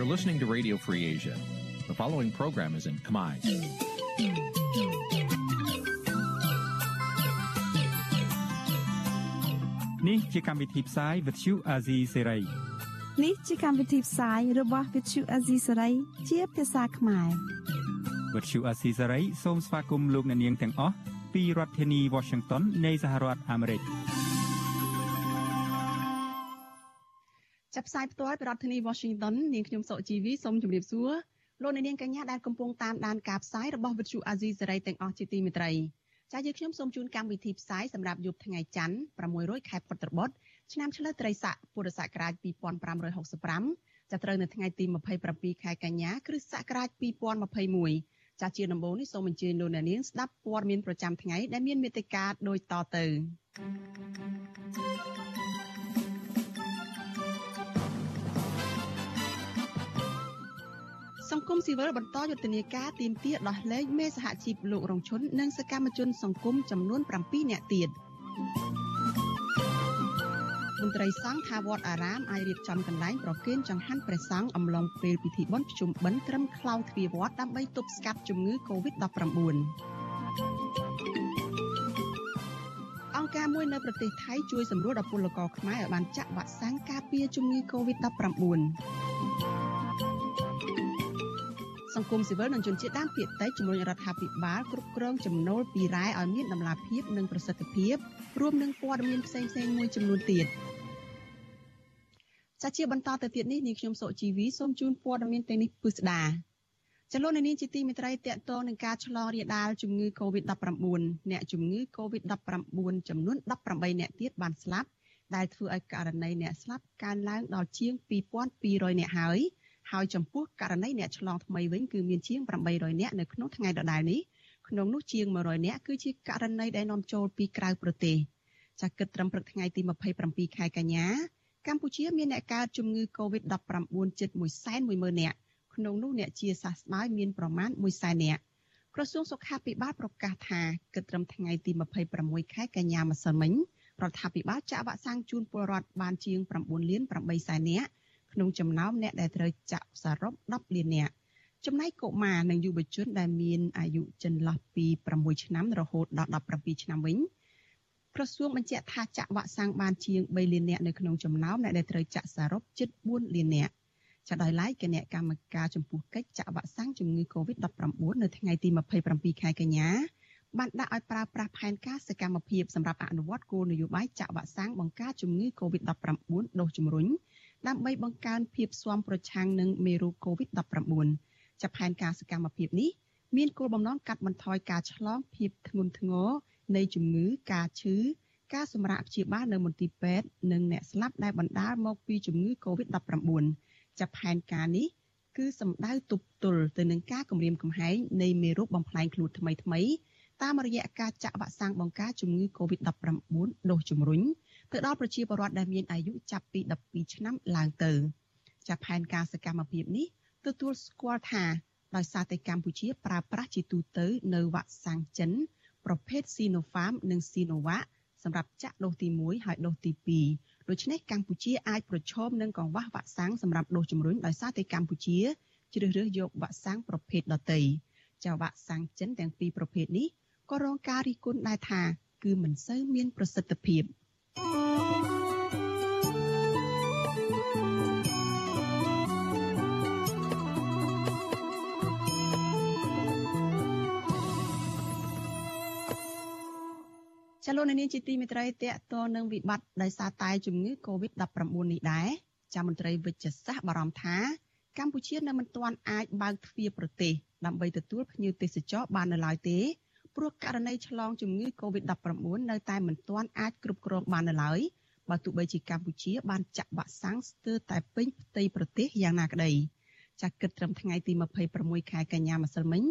You're listening to Radio Free Asia. The following program is in Khmer. នេះជាកម្មវិធីផ្សាយ Vuthu Azizi Serai នេះជាកម្មវិធីផ្សាយរបស់ Vuthu Azizi Serai ជាភាសាខ្មែរ Vuthu Azizi Serai សូមស្វាគមន៍លោកអ្នកនាងទាំងអស់ពីរដ្ឋធានី Washington នៃសហរដ្ឋអាមេរិក ចាប់ផ្សាយផ្ទាល់ពីរដ្ឋធានី Washington នាងខ្ញុំសុជីវីសូមជម្រាបសួរលោកអ្នកនាងកញ្ញាដែលកំពុងតាមដានការផ្សាយរបស់ Vuthu Azizi Serai ទាំងអស់ជាទីមេត្រីចាយើងខ្ញុំសូមជូនកម្មវិធីផ្សាយសម្រាប់យប់ថ្ងៃច័ន្ទ600ខែពុត្របុត្រឆ្នាំឆ្លូវត្រីស័កពុរសករាជ2565ចាប់ត្រូវនៅថ្ងៃទី27ខែកញ្ញាគ្រិស្តសករាជ2021ចាជាដំបូងនេះសូមអញ្ជើញលោកអ្នកនាងស្ដាប់ព័ត៌មានប្រចាំថ្ងៃដែលមានមេត្តាដូចតទៅ សង្គមស៊ីវិលបន្តយុទ្ធនាការទាមទារដោះលែងមេសហជីពលោករងឈុននិងសកម្មជនសង្គមចំនួន7នាក់ទៀតមន្ត្រីសង្ឃថាវត្តអារាមអាចរៀបចំកន្លែងប្រគេនចង្ហាន់ព្រះសង្ឃអំឡុងពេលពិធីបុណ្យភ្ជុំបិណ្ឌត្រឹមខ្លោងទ្វារវត្តដើម្បីទប់ស្កាត់ជំងឺ Covid-19 អង្គការមួយនៅប្រទេសថៃជួយសម្រួលដល់ពលករខ្មែរឲ្យបានចាក់វ៉ាក់សាំងការពារជំងឺ Covid-19 សង្គមស៊ីវិលនិងជនជាតិដើមភាគតិចជំរុញរដ្ឋាភិបាលគ្រប់គ្រងចំណូលពីរ៉ែឲ្យមានតម្លាភាពនិងប្រសិទ្ធភាពរួមនឹងព័ត៌មានផ្សេងៗមួយចំនួនទៀតចាជាបន្តទៅទៀតនេះនាងខ្ញុំសុជីវីសូមជូនព័ត៌មានទាំងនេះពិស្ដាចលនានាងជាទីមេត្រីតកតងនឹងការឆ្លងរាលដាលជំងឺ Covid-19 អ្នកជំងឺ Covid-19 ចំនួន18អ្នកទៀតបានស្លាប់ដែលធ្វើឲ្យករណីអ្នកស្លាប់កើនឡើងដល់ជាង2200អ្នកហើយ ហើយចំពោះករណីអ្នកឆ្លងថ្មីវិញគឺមានជាង800នាក់នៅក្នុងថ្ងៃដដែលនេះក្នុងនោះជាង100នាក់គឺជាករណីដែលនាំចូលពីក្រៅប្រទេសចាគិតត្រឹមព្រឹកថ្ងៃទី27ខែកញ្ញាកម្ពុជាមានអ្នកកើតជំងឺ Covid-19 ជិត110,000នាក់ក្នុងនោះអ្នកជាសះស្បើយមានប្រមាណ100,000នាក់ក្រសួងសុខាភិបាលប្រកាសថាគិតត្រឹមថ្ងៃទី26ខែកញ្ញាម្សិលមិញរដ្ឋាភិបាលចាក់វ៉ាក់សាំងជូនពលរដ្ឋបានជាង9លាន8សែននាក់ ក្នុងចំណោមអ្នកដែលត្រូវចាក់សរុប10លាននាក់ចំណែកកុមារនិងយុវជនដែលមានអាយុចន្លោះពី6ឆ្នាំរហូតដល់17ឆ្នាំវិញក្រសួងបញ្ជាក់ថាចាក់វ៉ាក់សាំងបានជាង3លាននាក់នៅក្នុងចំណោមអ្នកដែលត្រូវចាក់សរុបជិត4លាននាក់ចាដោយឡែកគណៈកម្មការចំពោះកិច្ចចាក់វ៉ាក់សាំងជំងឺ Covid-19 នៅថ្ងៃទី27ខែកញ្ញាបានដាក់ឲ្យប្រើប្រាស់ផែនការសកម្មភាពសម្រាប់អនុវត្តគោលនយោបាយចាក់វ៉ាក់សាំងបង្ការជំងឺ Covid-19 ដូសជំរុញ ដើម្បីបង្កើនភាពស៊ាំប្រឆាំងនឹងមេរោគ COVID-19 ចាប់ផែនការសកម្មភាពនេះមានគោលបំណងកាត់បន្ថយការឆ្លងភាពធ្ងន់ធ្ងរនៃជំងឺការឈឺការសម្រាកព្យាបាលនៅមន្ទីរពេទ្យនិងអ្នកស្លាប់ដែលបណ្ដាលមកពីជំងឺ COVID-19 ចាប់ផែនការនេះគឺសម្ដៅទប់ទល់ទៅនឹងការគម្រាមកំហែងនៃមេរោគបំផ្លាញខ្លួនថ្មីថ្មីតាមរយៈការចាក់វ៉ាក់សាំងបង្ការជំងឺ COVID-19 ដូសជំរុញ ទៅដល់ប្រជាពលរដ្ឋដែលមានអាយុចាប់ពី12ឆ្នាំឡើងទៅចាប់ផែនការសកម្មភាពនេះទទួលស្គាល់ថាដោយសារតែកម្ពុជាប្រើប្រាស់ជាទូទៅនៅវ៉ាក់សាំងចិន ប្រភេទ Sinopharm និង Sinovac សម្រាប់ចាក់ដូសទី1ហើយដូសទី2ដូច្នេះកម្ពុជាអាចប្រឈមនឹងកង្វះវ៉ាក់សាំងសម្រាប់ដូសជំរុញដោយសារតែកម្ពុជាជ្រើសរើសយកវ៉ាក់សាំងប្រភេទដទៃចាវ៉ាក់សាំងចិនទាំងពីរប្រភេទនេះក៏រងការរិះគន់ដែរថាគឺមិនសូវមានប្រសិទ្ធភាព។ ចលនានេះជាទីមេត្រីតកតនឹងវិបត្តិដោយសារតែជំងឺ Covid-19 នេះដែរចាមន្ត្រីវិជ្ជសាស្ត្របារម្ភថាកម្ពុជានៅមិនទាន់អាចបើកទ្វារប្រទេសដើម្បីទទួលភ្ញៀវទេសចរបាននៅឡើយទេ ព្រោះករណីឆ្លងជំងឺ Covid-19 នៅតែមិនទាន់អាចគ្រប់គ្រងបាននៅឡើយបើទោះបីជាកម្ពុជាបានចាក់វ៉ាក់សាំងស្ទើរតែពេញផ្ទៃប្រទេសយ៉ាងណាក្តីចាក់គិតត្រឹមថ្ងៃទី26ខែកញ្ញាម្សិលមិញ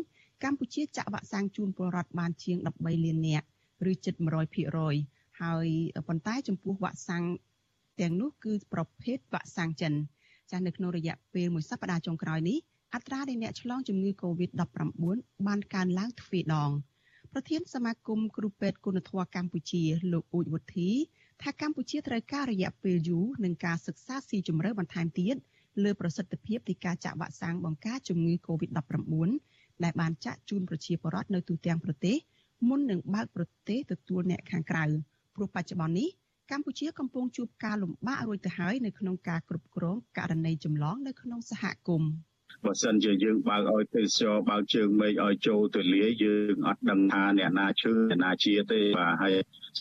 កម្ពុជាចាក់វ៉ាក់សាំងជូនពលរដ្ឋបានជាង13លាននាក់ឬជិត100%ហើយប៉ុន្តែចំពោះវ៉ាក់សាំងទាំងនោះគឺប្រភេទវ៉ាក់សាំងចិនចាស់នៅក្នុងរយៈពេលមួយសប្តាហ៍ចុងក្រោយនេះអត្រានៃអ្នកឆ្លងជំងឺ Covid-19 បានកើនឡើងទ្វេដង ប្រធានសមាគមគ្រូពេទ្យគុណធម៌កម្ពុជាលោកអ៊ូចវុធី ថាកម្ពុជាត្រូវការរយៈពេលយូរនឹងការសិក្សាស៊ីជម្រៅបន្ថែមទៀតលើប្រសិទ្ធភាពនៃការចាក់វ៉ាក់សាំងបង្ការជំងឺ Covid-19 ដែលបានចាក់ជូនប្រជាពលរដ្ឋនៅទូទាំងប្រទេសមុននឹងបើកប្រទេសទទួលអ្នកខាងក្រៅព្រោះបច្ចុប្បន្ននេះកម្ពុជាកំពុងជួបការលំបាករួចទៅហើយនៅក្នុងការគ្រប់គ្រងករណីចម្លងនៅក្នុងសហគមន៍ បើសិនជាយើងបើកឲ្យទេសចរបើកជើងមេឃឲ្យចូលទលាយយើងអត់ដឹងថាអ្នកណាឈឺអ្នកណាជាទេបាទហើយ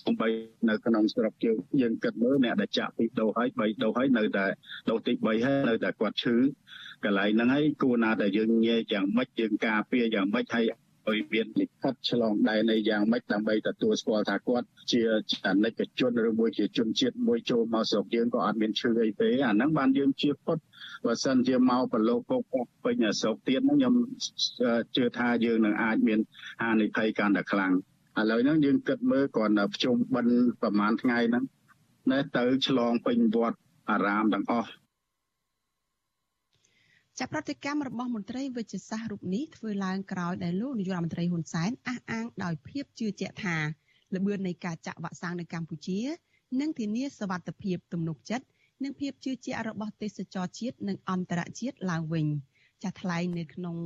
សំបីនៅក្នុងស្រុកយើងយើងគិតមើលអ្នកដែលចាក់ពីរដូសហើយ3ដូសហើយនៅតែដូសទី3ហើយនៅតែគាត់ឈឺកន្លែងហ្នឹងហើយគួរណាតែយើងញែកយ៉ាងម៉េចយើងការពារយ៉ាងម៉េចហើយ ឲ្យមានលិខិតឆ្លងដែននៃយ៉ាងម៉េចដើម្បីទទួលស្គាល់ថាគាត់ជាអនិច្ចជនឬមួយជាជនជាតិមួយចូលមកស្រុកយើងក៏អត់មានឈ្មោះអីទេអាហ្នឹងបានយើងជាពុតបើសិនជាមកប្រឡូកពកពេញស្រុកទៀតហ្នឹងខ្ញុំជឿថាយើងនឹងអាចមានហានិភ័យកាន់តែខ្លាំងឥឡូវហ្នឹងយើងគិតមើលគ្រាន់តែភ្ជុំបិណ្ឌប្រហែលថ្ងៃហ្នឹងណែទៅឆ្លងពេញវត្តអារាមទាំងអស់ ចាប់ប្រតិកម្មរបស់មន្ត្រីវិជ្ជសាស្ត្ររូបនេះធ្វើឡើងក្រោយដែលលោកនាយករដ្ឋមន្ត្រីហ៊ុនសែនអះអាងដោយភាពជឿជាក់ថាល្បឿននៃការចាក់វ៉ាក់សាំងនៅកម្ពុជានឹងធានាសវត្ថិភាពទំនុកចិត្តនិងភាពជឿជាក់របស់ទេសចរជាតិនិងអន្តរជាតិឡើងវិញចាត់ថ្លែងនៅក្នុង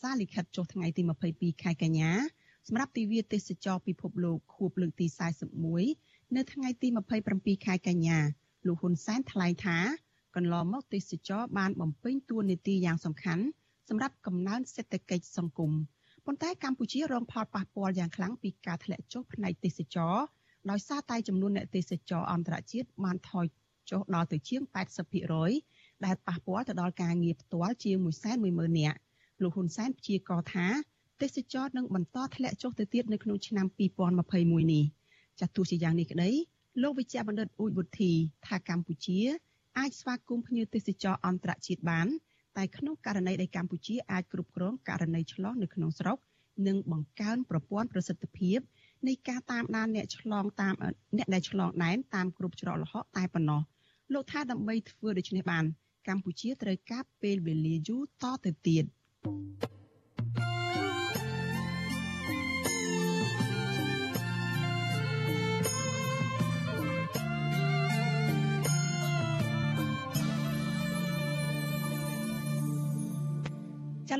សារលិខិតចុះថ្ងៃទី22ខែកញ្ញាសម្រាប់ទិវាទេសចរពិភពលោកខួបលើកទី41នៅថ្ងៃទី27ខែកញ្ញាលោកហ៊ុនសែនថ្លែងថា កន្លងមកទេសចរបានបំពេញតួនាទីយ៉ាងសំខាន់សម្រាប់កំណើនសេដ្ឋកិច្ចសង្គមប៉ុន្តែកម្ពុជារងផលប៉ះពាល់យ៉ាងខ្លាំងពីការធ្លាក់ចុះផ្នែកទេសចរដោយសារតែចំនួនអ្នកទេសចរអន្តរជាតិបានថយចុះដល់ទៅជាង80%ដែលប៉ះពាល់ទៅដល់ការងារផ្ទាល់ជាង110,000នាក់លោកហ៊ុនសែនព្យាករថាទេសចរនឹងបន្តធ្លាក់ចុះទៅទៀតនៅក្នុងឆ្នាំ2021នេះចាស់ទោះជាយ៉ាងនេះក្តីលោកវិជ្ជបណ្ឌិតអ៊ូចវុធីថាកម្ពុជា អាចស្វាគមន៍ភ្ញៀវទេសចរអន្តរជាតិបាន តែក្នុងករណីដែលកម្ពុជាអាចគ្រប់គ្រងករណីឆ្លងនៅក្នុងស្រុកនិងបង្កើនប្រព័ន្ធប្រសិទ្ធភាពនៃការតាមដានអ្នកឆ្លងតាមអ្នកដែលឆ្លងដែនតាមគ្រប់ច្រកល្ហកតែប៉ុណ្ណោះលោកថាដើម្បីធ្វើដូច្នេះបាន កម្ពុជាត្រូវការពេលវេលាយូរតទៅទៀត thank you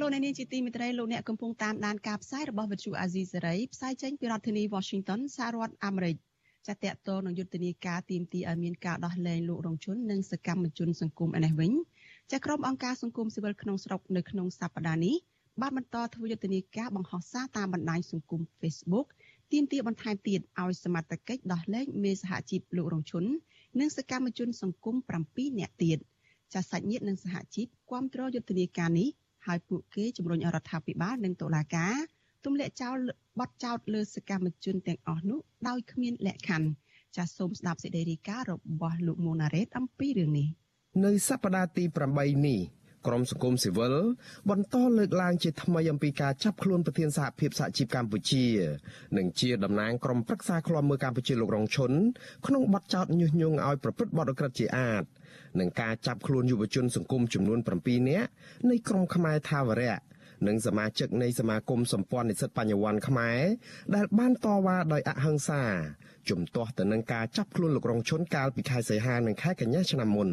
លោកអ្នកនាងជាទីមេត្រីលោកអ្នកកំពុងតាមដានការផ្សាយរបស់វិទ្យុអាស៊ីសេរីផ្សាយចេញពីរដ្ឋធានី Washington សហរដ្ឋអាមេរិកចាតកតនឹងយុទ្ធនាការទៀមទីឲ្យមានការដោះលែងលោករងជននិងសកម្មជនសង្គមឯនេះវិញចាក្រុមអង្គការសង្គមស៊ីវិលក្នុងស្រុកនៅក្នុងសប្តាហ៍នេះបានបន្តធ្វើយុទ្ធនាការបង្ហោះសារតាមបណ្ដាញសង្គម Facebook ទៀមទីបន្ថែមទៀតឲ្យសមត្ថកិច្ចដោះលែងមេសហជីពលោករងជននិងសកម្មជនសង្គម7នាក់ទៀតចាសាច់ញាតិនិងសហជីពគាំទ្រយុទ្ធនាការនេះ ហើយពួកគេជំរុញរដ្ឋាភិបាលនិងតុលាការទម្លាក់ចោលបទចោទលើសកម្មជនទាំងអស់នោះដោយគ្មានលក្ខខណ្ឌចាសសូមស្ដាប់សេចក្តីរាយការណ៍របស់លោកមូណារ៉េតអំពីរឿងនេះនៅសប្តាហ៍ទី8នេះក្រមសង្គមស៊ីវិលបន្តលើកឡើងជាថ្មីអំពីការចាប់ខ្លួនប្រធានសហភាពសហជីពកម្ពុជា និងជាតំណាងក្រុមប្រឹក្សាឃ្លាំមើលកម្ពុជាលោករងឈុនក្នុងបទចោទញុះញង់ឲ្យប្រព្រឹត្តបទអក្រិតជាអាត និងការចាប់ខ្លួនយុវជនសង្គមចំនួន7នាក់នៃក្រុមខ្មែរថាវរៈនិងសមាជិកនៃសមាគមសម្ព័ន្ធនិស្សិតបញ្ញវន្តខ្មែរដែលបានតវ៉ាដោយអហិង្សាជំទាស់ទៅនឹងការចាប់ខ្លួនលោករងឈុនកាលពីខែសីហានិងខែកញ្ញាឆ្នាំមុន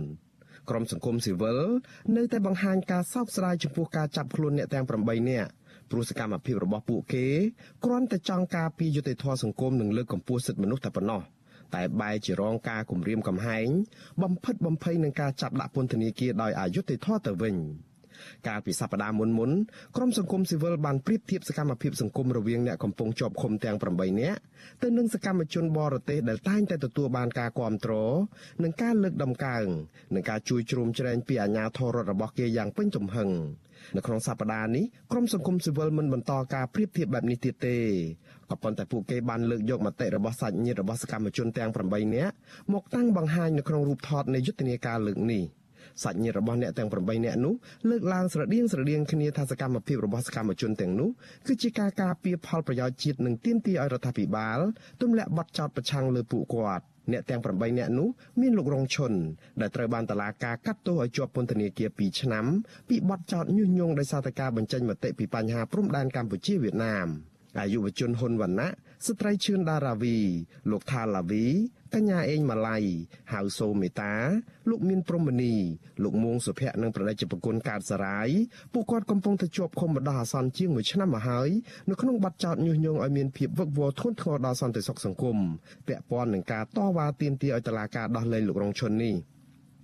ក្រមសង្គមស៊ីវិលនៅតែបង្ហាញការសោកស្ដាយចំពោះការចាប់ខ្លួនអ្នកទាំង8នាក់ព្រោះសកម្មភាពរបស់ពួកគេគ្រាន់តែចង់ការពារយុត្តិធម៌សង្គមនិងលើកកម្ពស់សិទ្ធិមនុស្សតែប៉ុណ្ណោះ តែបែរជារងការគំរាមកំហែងបំផិតបំភ័យនឹងការចាប់ដាក់ពន្ធនាគារដោយអយុត្តិធម៌ទៅវិញ កាលពីសប្តាហ៍មុនមុនក្រុមសង្គមស៊ីវិលបានប្រៀបធៀបសកម្មភាពសង្គមរវាងអ្នកកំពុងជាប់ឃុំទាំង8នាក់ទៅនឹងសកម្មជនបរទេសដែលតែងតែទទួលបានការគ្រប់គ្រងនិងការលើកដំកើងនិងការជួយជ្រោមជ្រែងពីអាជ្ញាធររដ្ឋរបស់គេយ៉ាងពេញទំហឹងនៅក្នុងសប្តាហ៍នេះក្រុមសង្គមស៊ីវិលមិនបន្តការប្រៀបធៀបបែបនេះទៀតទេក៏ប៉ុន្តែពួកគេបានលើកយកមតិរបស់សាច់ញាតិរបស់សកម្មជនទាំង8នាក់មកតាំងបង្ហាញនៅក្នុងរូបថតនៃយុទ្ធនាការលើកនេះ សាច់ញាតិរបស់អ្នកទាំង8នាក់នោះលើកឡើងស្រដៀងស្រដៀងគ្នាថាសកម្មភាពរបស់សកម្មជនទាំងនោះគឺជាការការពារផលប្រយោជន៍ជាតិនិងទាមទារឲ្យរដ្ឋាភិបាលទម្លាក់បទចោទប្រឆាំងលើពួកគាត់អ្នកទាំង8នាក់នោះមានលោករងឈុនដែលត្រូវបានតឡាការកាត់ទោសឲ្យជាប់ពន្ធនាគារ2ឆ្នាំពីបទចោទញុះញង់ដោយសារតែការបញ្ចេញមតិពីបញ្ហាព្រំដែនកម្ពុជាវៀតណាមអាយុវជនហ៊ុនវណ្ណៈ ស្ត្រីឈឿនដារាវី លោកថាឡាវីកញ្ញាអេងម៉ាឡៃហៅសូមេតា លោកមានព្រំមនីលោកមួងសុភ័ក្រនិងប្រដេជប្រគុណកើតសារាយពួកគាត់កំពុងតែជាប់ឃុំបណ្ដោះអាសន្នជាង1ឆ្នាំមកហើយនៅក្នុងបទចោទញុះញង់ឲ្យមានភាពវឹកវរធ្ងន់ធ្ងរដល់សន្តិសុខសង្គមពាក់ព័ន្ធនឹងការតវ៉ាទាមទារឲ្យតុលាការដោះលែងលោករងឈុននេះ។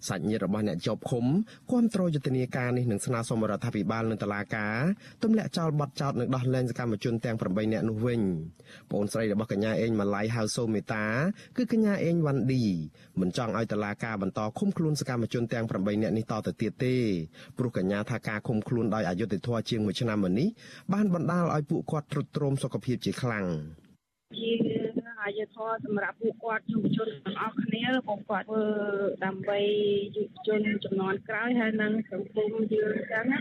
សាច់ញាតិរបស់អ្នកជាប់ឃុំគាំទ្រយុទ្ធនាការនេះនឹងស្នើសុំរដ្ឋាភិបាលនិងតុលាការទម្លាក់ចោលបទចោទនិងដោះលែងសកម្មជនទាំង8នាក់នោះវិញប្អូនស្រីរបស់កញ្ញាអេងម៉ាឡៃហៅសូមេតាគឺកញ្ញាអេងវ៉ាន់ឌីមិនចង់ឲ្យតុលាការបន្តឃុំខ្លួនសកម្មជនទាំង8នាក់នេះតទៅទៀតទេព្រោះកញ្ញាថាការឃុំខ្លួនដោយអយុត្តិធម៌ជាង1ឆ្នាំមកនេះបានបណ្ដាលឲ្យពួកគាត់ទ្រុឌទ្រោមសុខភាពជាខ្លាំងជា អយុធម៌សម្រាប់ពួកគាត់យុវជនទាំងអស់គ្នាពួកគាត់ធ្វើដើម្បីយុវជនចំនួនក្រោយហើយនិងសង្គមយើងចឹងណា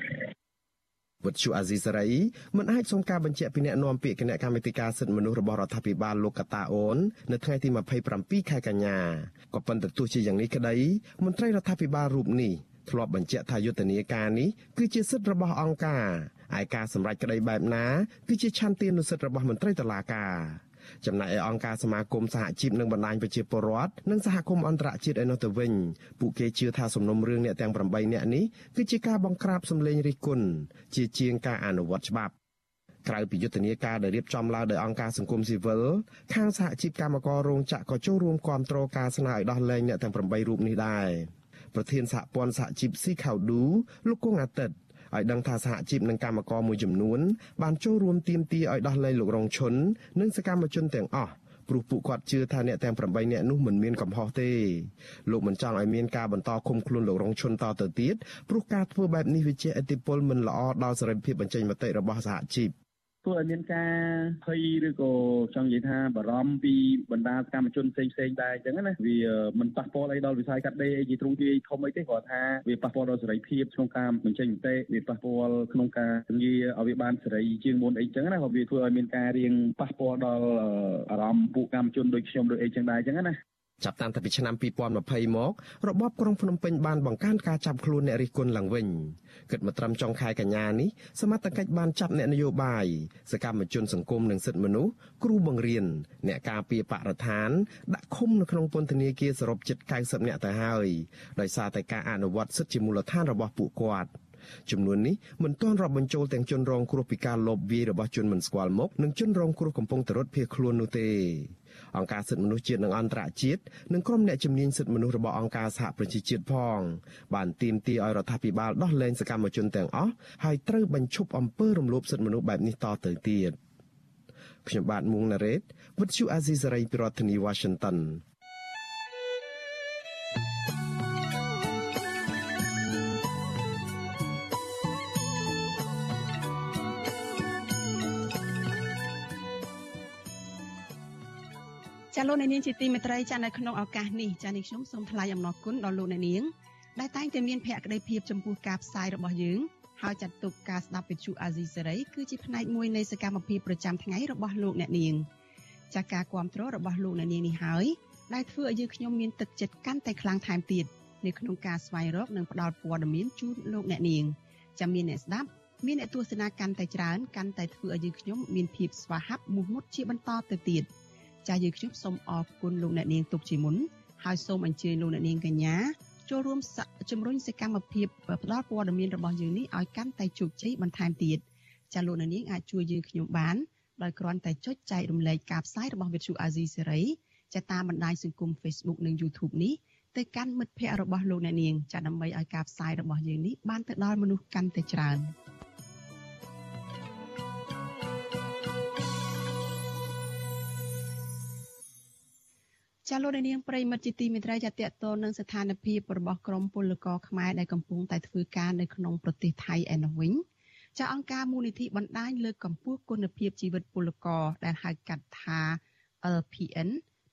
វត្តជូអាស៊ីសេរីមិនអាចសុំការបញ្ជាក់ពីអ្នកនាំពាក្យគណៈកម្មាធិការសិទ្ធិមនុស្សរបស់រដ្ឋាភិបាលលោកកតាអូននៅថ្ងៃទី27ខែកញ្ញាក៏ប៉ុន្តែទោះជាយ៉ាងនេះក្តីមន្ត្រីរដ្ឋាភិបាលរូបនេះធ្លាប់បញ្ជាក់ថាយុទ្ធនាការនេះគឺជាសិទ្ធិរបស់អង្គការឯការសម្រេចក្តីបែបណាគឺជាឆន្ទានុសិទ្ធិរបស់មន្ត្រីតុលាការ ចំណែកឯអង្គការសមាគមសហជីពនិងបណ្ដាញប្រជាពលរដ្ឋនិងសហគមន៍អន្តរជាតិឯនោះទៅវិញពួកគេជឿថាសំណុំរឿងអ្នកទាំង8នាក់នេះគឺជាការបង្ក្រាបសម្លេងរិះគន់ជាជាងការអនុវត្តច្បាប់ក្រៅពីយុទ្ធនាការដែលរៀបចំឡើងដោយអង្គការសង្គមស៊ីវិលខាងសហជីពកម្មកររោងចក្រក៏ចូលរួមគាំទ្រការស្នើឲ្យដោះលែងអ្នកទាំង8រូបនេះដែរប្រធានសហព័ន្ធសហជីពស៊ីខៅឌូលោកគង់អាទិត្យ ឲ្យដឹងថាសហជីពនិងកម្មករមួយចំនួនបានចូលរួមទាមទារឲ្យដោះលែងលោករងឈុននិងសកម្មជនទាំងអស់ព្រោះពួកគាត់ជឿថាអ្នកទាំង8នាក់នោះមិនមានកំហុសទេលោកមិនចង់ឲ្យមានការបន្តឃុំខ្លួនលោករងឈុនតទៅទៀតព្រោះការធ្វើបែបនេះវាជាឥទ្ធិពលមិនល្អដល់សេរីភាពបញ្ចេញមតិរបស់សហជីព ធ្វើឲ្យមានការភ័យឬក៏ចង់និយាយថាបារម្ភពីបណ្ដាសកម្មជនផ្សេងផ្សេងដែរអញ្ចឹងណាវាមិនប៉ះពាល់អីដល់វិស័យកាត់ដេរអីជាទ្រង់ទ្រាយធំអីទេគាត់ថាវាប៉ះពាល់ដល់សេរីភាពក្នុងការបញ្ចេញមតិវាប៉ះពាល់ក្នុងការងារឲ្យវាបានសេរីជាងមុនអីចឹងណាគាត់វាធ្វើឲ្យមានការរៀងប៉ះពាល់ដល់អារម្មណ៍ពួកកម្មជនដូចខ្ញុំដូចអីចឹងដែរចឹងណា ចាប់តាំងពីឆ្នាំ2020មករបបក្រុងភ្នំពេញបានបង្កើនការចាប់ខ្លួនអ្នករិះគន់ឡើងវិញគិតមកត្រឹមចុងខែកញ្ញានេះសមត្ថកិច្ចបានចាប់អ្នកនយោបាយសកម្មជនសង្គមនិងសិទ្ធិមនុស្សគ្រូបង្រៀនអ្នកការពារបរិស្ថានដាក់ឃុំនៅក្នុងពន្ធនាគារសរុបជិត90នាក់ទៅហើយដោយសារតែការអនុវត្តសិទ្ធិជាមូលដ្ឋានរបស់ពួកគាត់ចំនួននេះមិនទាន់រាប់បញ្ចូលទាំងជនរងគ្រោះពីការលបវាយរបស់ជនមិនស្គាល់មុខនិងជនរងគ្រោះកំពុងតែរត់ភៀសខ្លួននោះទេ អង្គការសិទ្ធិមនុស្សជាតិនិងអន្តរជាតិនិងក្រុមអ្នកជំនាញសិទ្ធិមនុស្សរបស់អង្គការសហប្រជាជាតិផងបានទាមទារឲ្យរដ្ឋាភិបាលដោះលែងសកម្មជនទាំងអស់ហើយត្រូវបញ្ឈប់អំពើរំលោភសិទ្ធិមនុស្សបែបនេះតទៅទៀតខ្ញុំបាទមួងណារ៉េត With you Azizi ពីរដ្ឋធានី Washington ចាលោកអ្នកនាងជាទីមេត្រីចានៅក្នុងឱកាសនេះចានេះខ្ញុំសូមថ្លែងអំណរគុណដល់លោកអ្នកនាងដែលតែងតែមានភក្ដីភាពចំពោះការផ្សាយរបស់យើងហើយចាត់ទុកការស្ដាប់វិទ្យុអាស៊ីសេរីគឺជាផ្នែកមួយនៃសកម្មភាពប្រចាំថ្ងៃរបស់លោកអ្នកនាងចាការគ្រប់គ្រងរបស់លោកអ្នកនាងនេះហើយដែលធ្វើឲ្យយើងខ្ញុំមានទឹកចិត្តកាន់តែខ្លាំងថែមទៀតនៅក្នុងការស្វែងរកនិងផ្តល់ព័ត៌មានជូនលោកអ្នកនាងចាំមានអ្នកស្ដាប់មានអ្នកទស្សនាកាន់តែច្រើនកាន់តែធ្វើឲ្យយើងខ្ញុំមានភាពស្វាហាប់មោះមុតជាបន្តទៅទៀត។ ចាស់យើងខ្ញុំសូមអរគុណលោកអ្នកនាងទុកជាមុនហើយសូមអញ្ជើញលោកអ្នកនាងកញ្ញាចូលរួមជំរុញសកម្មភាពផ្តល់ព័ត៌មានរបស់យើងនេះឲ្យកាន់តែជោគជ័យបន្ថែមទៀតចាលោកអ្នកនាងអាចជួយយើងខ្ញុំបានដោយគ្រាន់តែចុចចែករំលែកការផ្សាយរបស់ Vithu Azizi Serai ចាតាមបណ្ដាញសង្គម Facebook និង YouTube នេះទៅកាន់មិត្តភ័ក្តិរបស់លោកអ្នកនាងចាដើម្បីឲ្យការផ្សាយរបស់យើងនេះបានទៅដល់មនុស្សកាន់តែច្រើន។ ចាលោកនាងប្រិមិត្តជាទីមេត្រីចាតកតនឹងស្ថានភាពរបស់ក្រមពលករខ្មែរដែលកំពុងតែធ្វើការនៅក្នុងប្រទេសថៃឯនោះវិញចាអង្គការមូលនិធិបណ្ដាញលើកកម្ពស់គុណភាពជីវិតពលករដែលហៅកាត់ថា LPN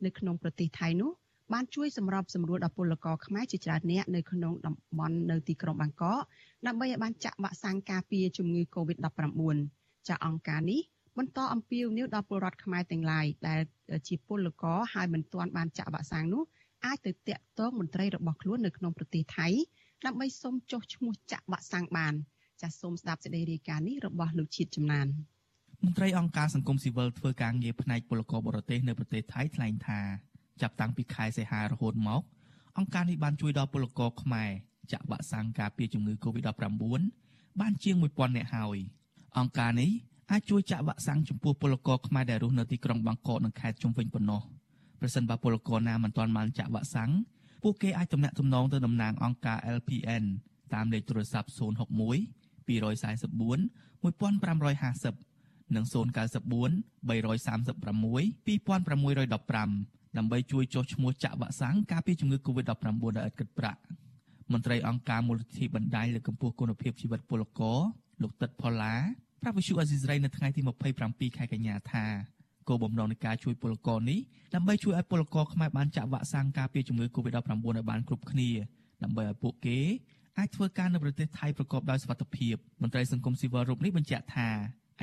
នៅក្នុងប្រទេសថៃនោះបានជួយសម្របសម្រួលដល់ពលករខ្មែរជាច្រើនអ្នកនៅក្នុងតំបន់នៅទីក្រុងបាងកកដើម្បីឲ្យបានចាក់វ៉ាក់សាំងការពារជំងឺ Covid-19 ចាអង្គការនេះ បន្តអំពាវនាវដល់ពលរដ្ឋខ្មែរទាំងឡាយដែលជាពលករហើយមិនទាន់បានចាក់វ៉ាក់សាំងនោះអាចទៅតាក់ទងមន្ត្រីរបស់ខ្លួននៅក្នុងប្រទេសថៃដើម្បីសុំចុះឈ្មោះចាក់វ៉ាក់សាំងបានចាសសូមស្ដាប់សេចក្តីរាយការណ៍នេះរបស់លោកជាតិចំណានមន្ត្រីអង្គការសង្គមស៊ីវិលធ្វើការងារផ្នែកពលករបរទេសនៅប្រទេសថៃថ្លែងថាចាប់តាំងពីខែសីហារហូតមកអង្គការនេះបានជួយដល់ពលករខ្មែរចាក់វ៉ាក់សាំងការពារជំងឺ Covid-19 បានជាង1000នាក់ហើយអង្គការនេះ អាចជួយចាក់វ៉ាក់សាំងចំពោះពលករខ្មែរដែលរស់នៅទីក្រុងបាងកកនិងខេត្តជុំវិញប៉ុណ្ណោះប្រសិនបើពលករណាមិនទាន់បានចាក់វ៉ាក់សាំងពួកគេអាចទំនាក់ទំនងទៅតំណាងអង្គការ LPN តាមលេខទូរស័ព្ទ061 244 1550និង094 336 2615ដើម្បីជួយចុះឈ្មោះចាក់វ៉ាក់សាំងការពារជំងឺ Covid-19 ដោយឥតគិតប្រាក់មន្ត្រីអង្គការមូលនិធិបណ្ដាញលើកកម្ពស់គុណភាពជីវិតពលករលោកទឹកផល្លា ប្រាប់វិសុអេស៊ីសរ៉ៃនៅថ្ងៃទី27ខែកញ្ញាថាគោលបំណងនៃការជួយពលករនេះដើម្បីជួយឲ្យពលករខ្មែរបានចាក់វ៉ាក់សាំងការពារជំងឺ Covid-19 ឲ្យបានគ្រប់គ្នាដើម្បីឲ្យពួកគេអាចធ្វើការនៅប្រទេសថៃប្រកបដោយសុវត្ថិភាពមន្ត្រីសង្គមស៊ីវិលរូបនេះបញ្ជាក់ថា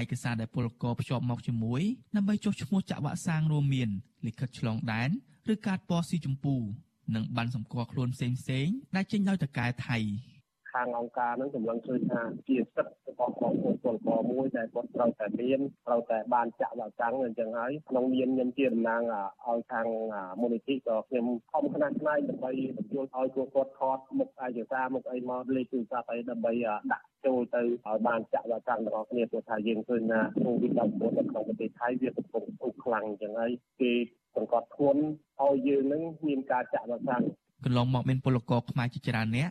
ឯកសារដែលពលករភ្ជាប់មកជាមួយដើម្បីចុះឈ្មោះចាក់វ៉ាក់សាំងរួមមានលិខិតឆ្លងដែនឬកាតពណ៌ស៊ីជម្ពូនិងបានសម្គាល់ខ្លួនផ្សេងផ្សេងដែលចេញដោយតកែថៃ ខាងអង្គការនឹងសម្លឹងឃើញថាជាសិទ្ធិរបស់បងប្អូនពលករមួយដែលគាត់ត្រូវតែមានត្រូវតែបានចាក់វ៉ាក់សាំងអញ្ចឹងហើយក្នុងនាមខ្ញុំជាតំណាងឲ្យខាងមូលនិធិក៏ខ្ញុំខំខ្នះខ្នាយដើម្បីបញ្ជូនឲ្យពួកគាត់ថតមុខឯកសារមុខអីមកលេខទូរស័ព្ទអីដើម្បីដាក់ចូលទៅឲ្យបានចាក់វ៉ាក់សាំងរបស់គ្នាព្រោះថាយើងឃើញថា COVID-19 នៅក្នុងប្រទេសថៃវាកំពុងពុះខ្លាំងអញ្ចឹងហើយគេសង្កត់ធ្ងន់ឲ្យយើងនឹងមានការចាក់វ៉ាក់សាំងកន្លងមកមានពលករខ្មែរជាច្រើនអ្នក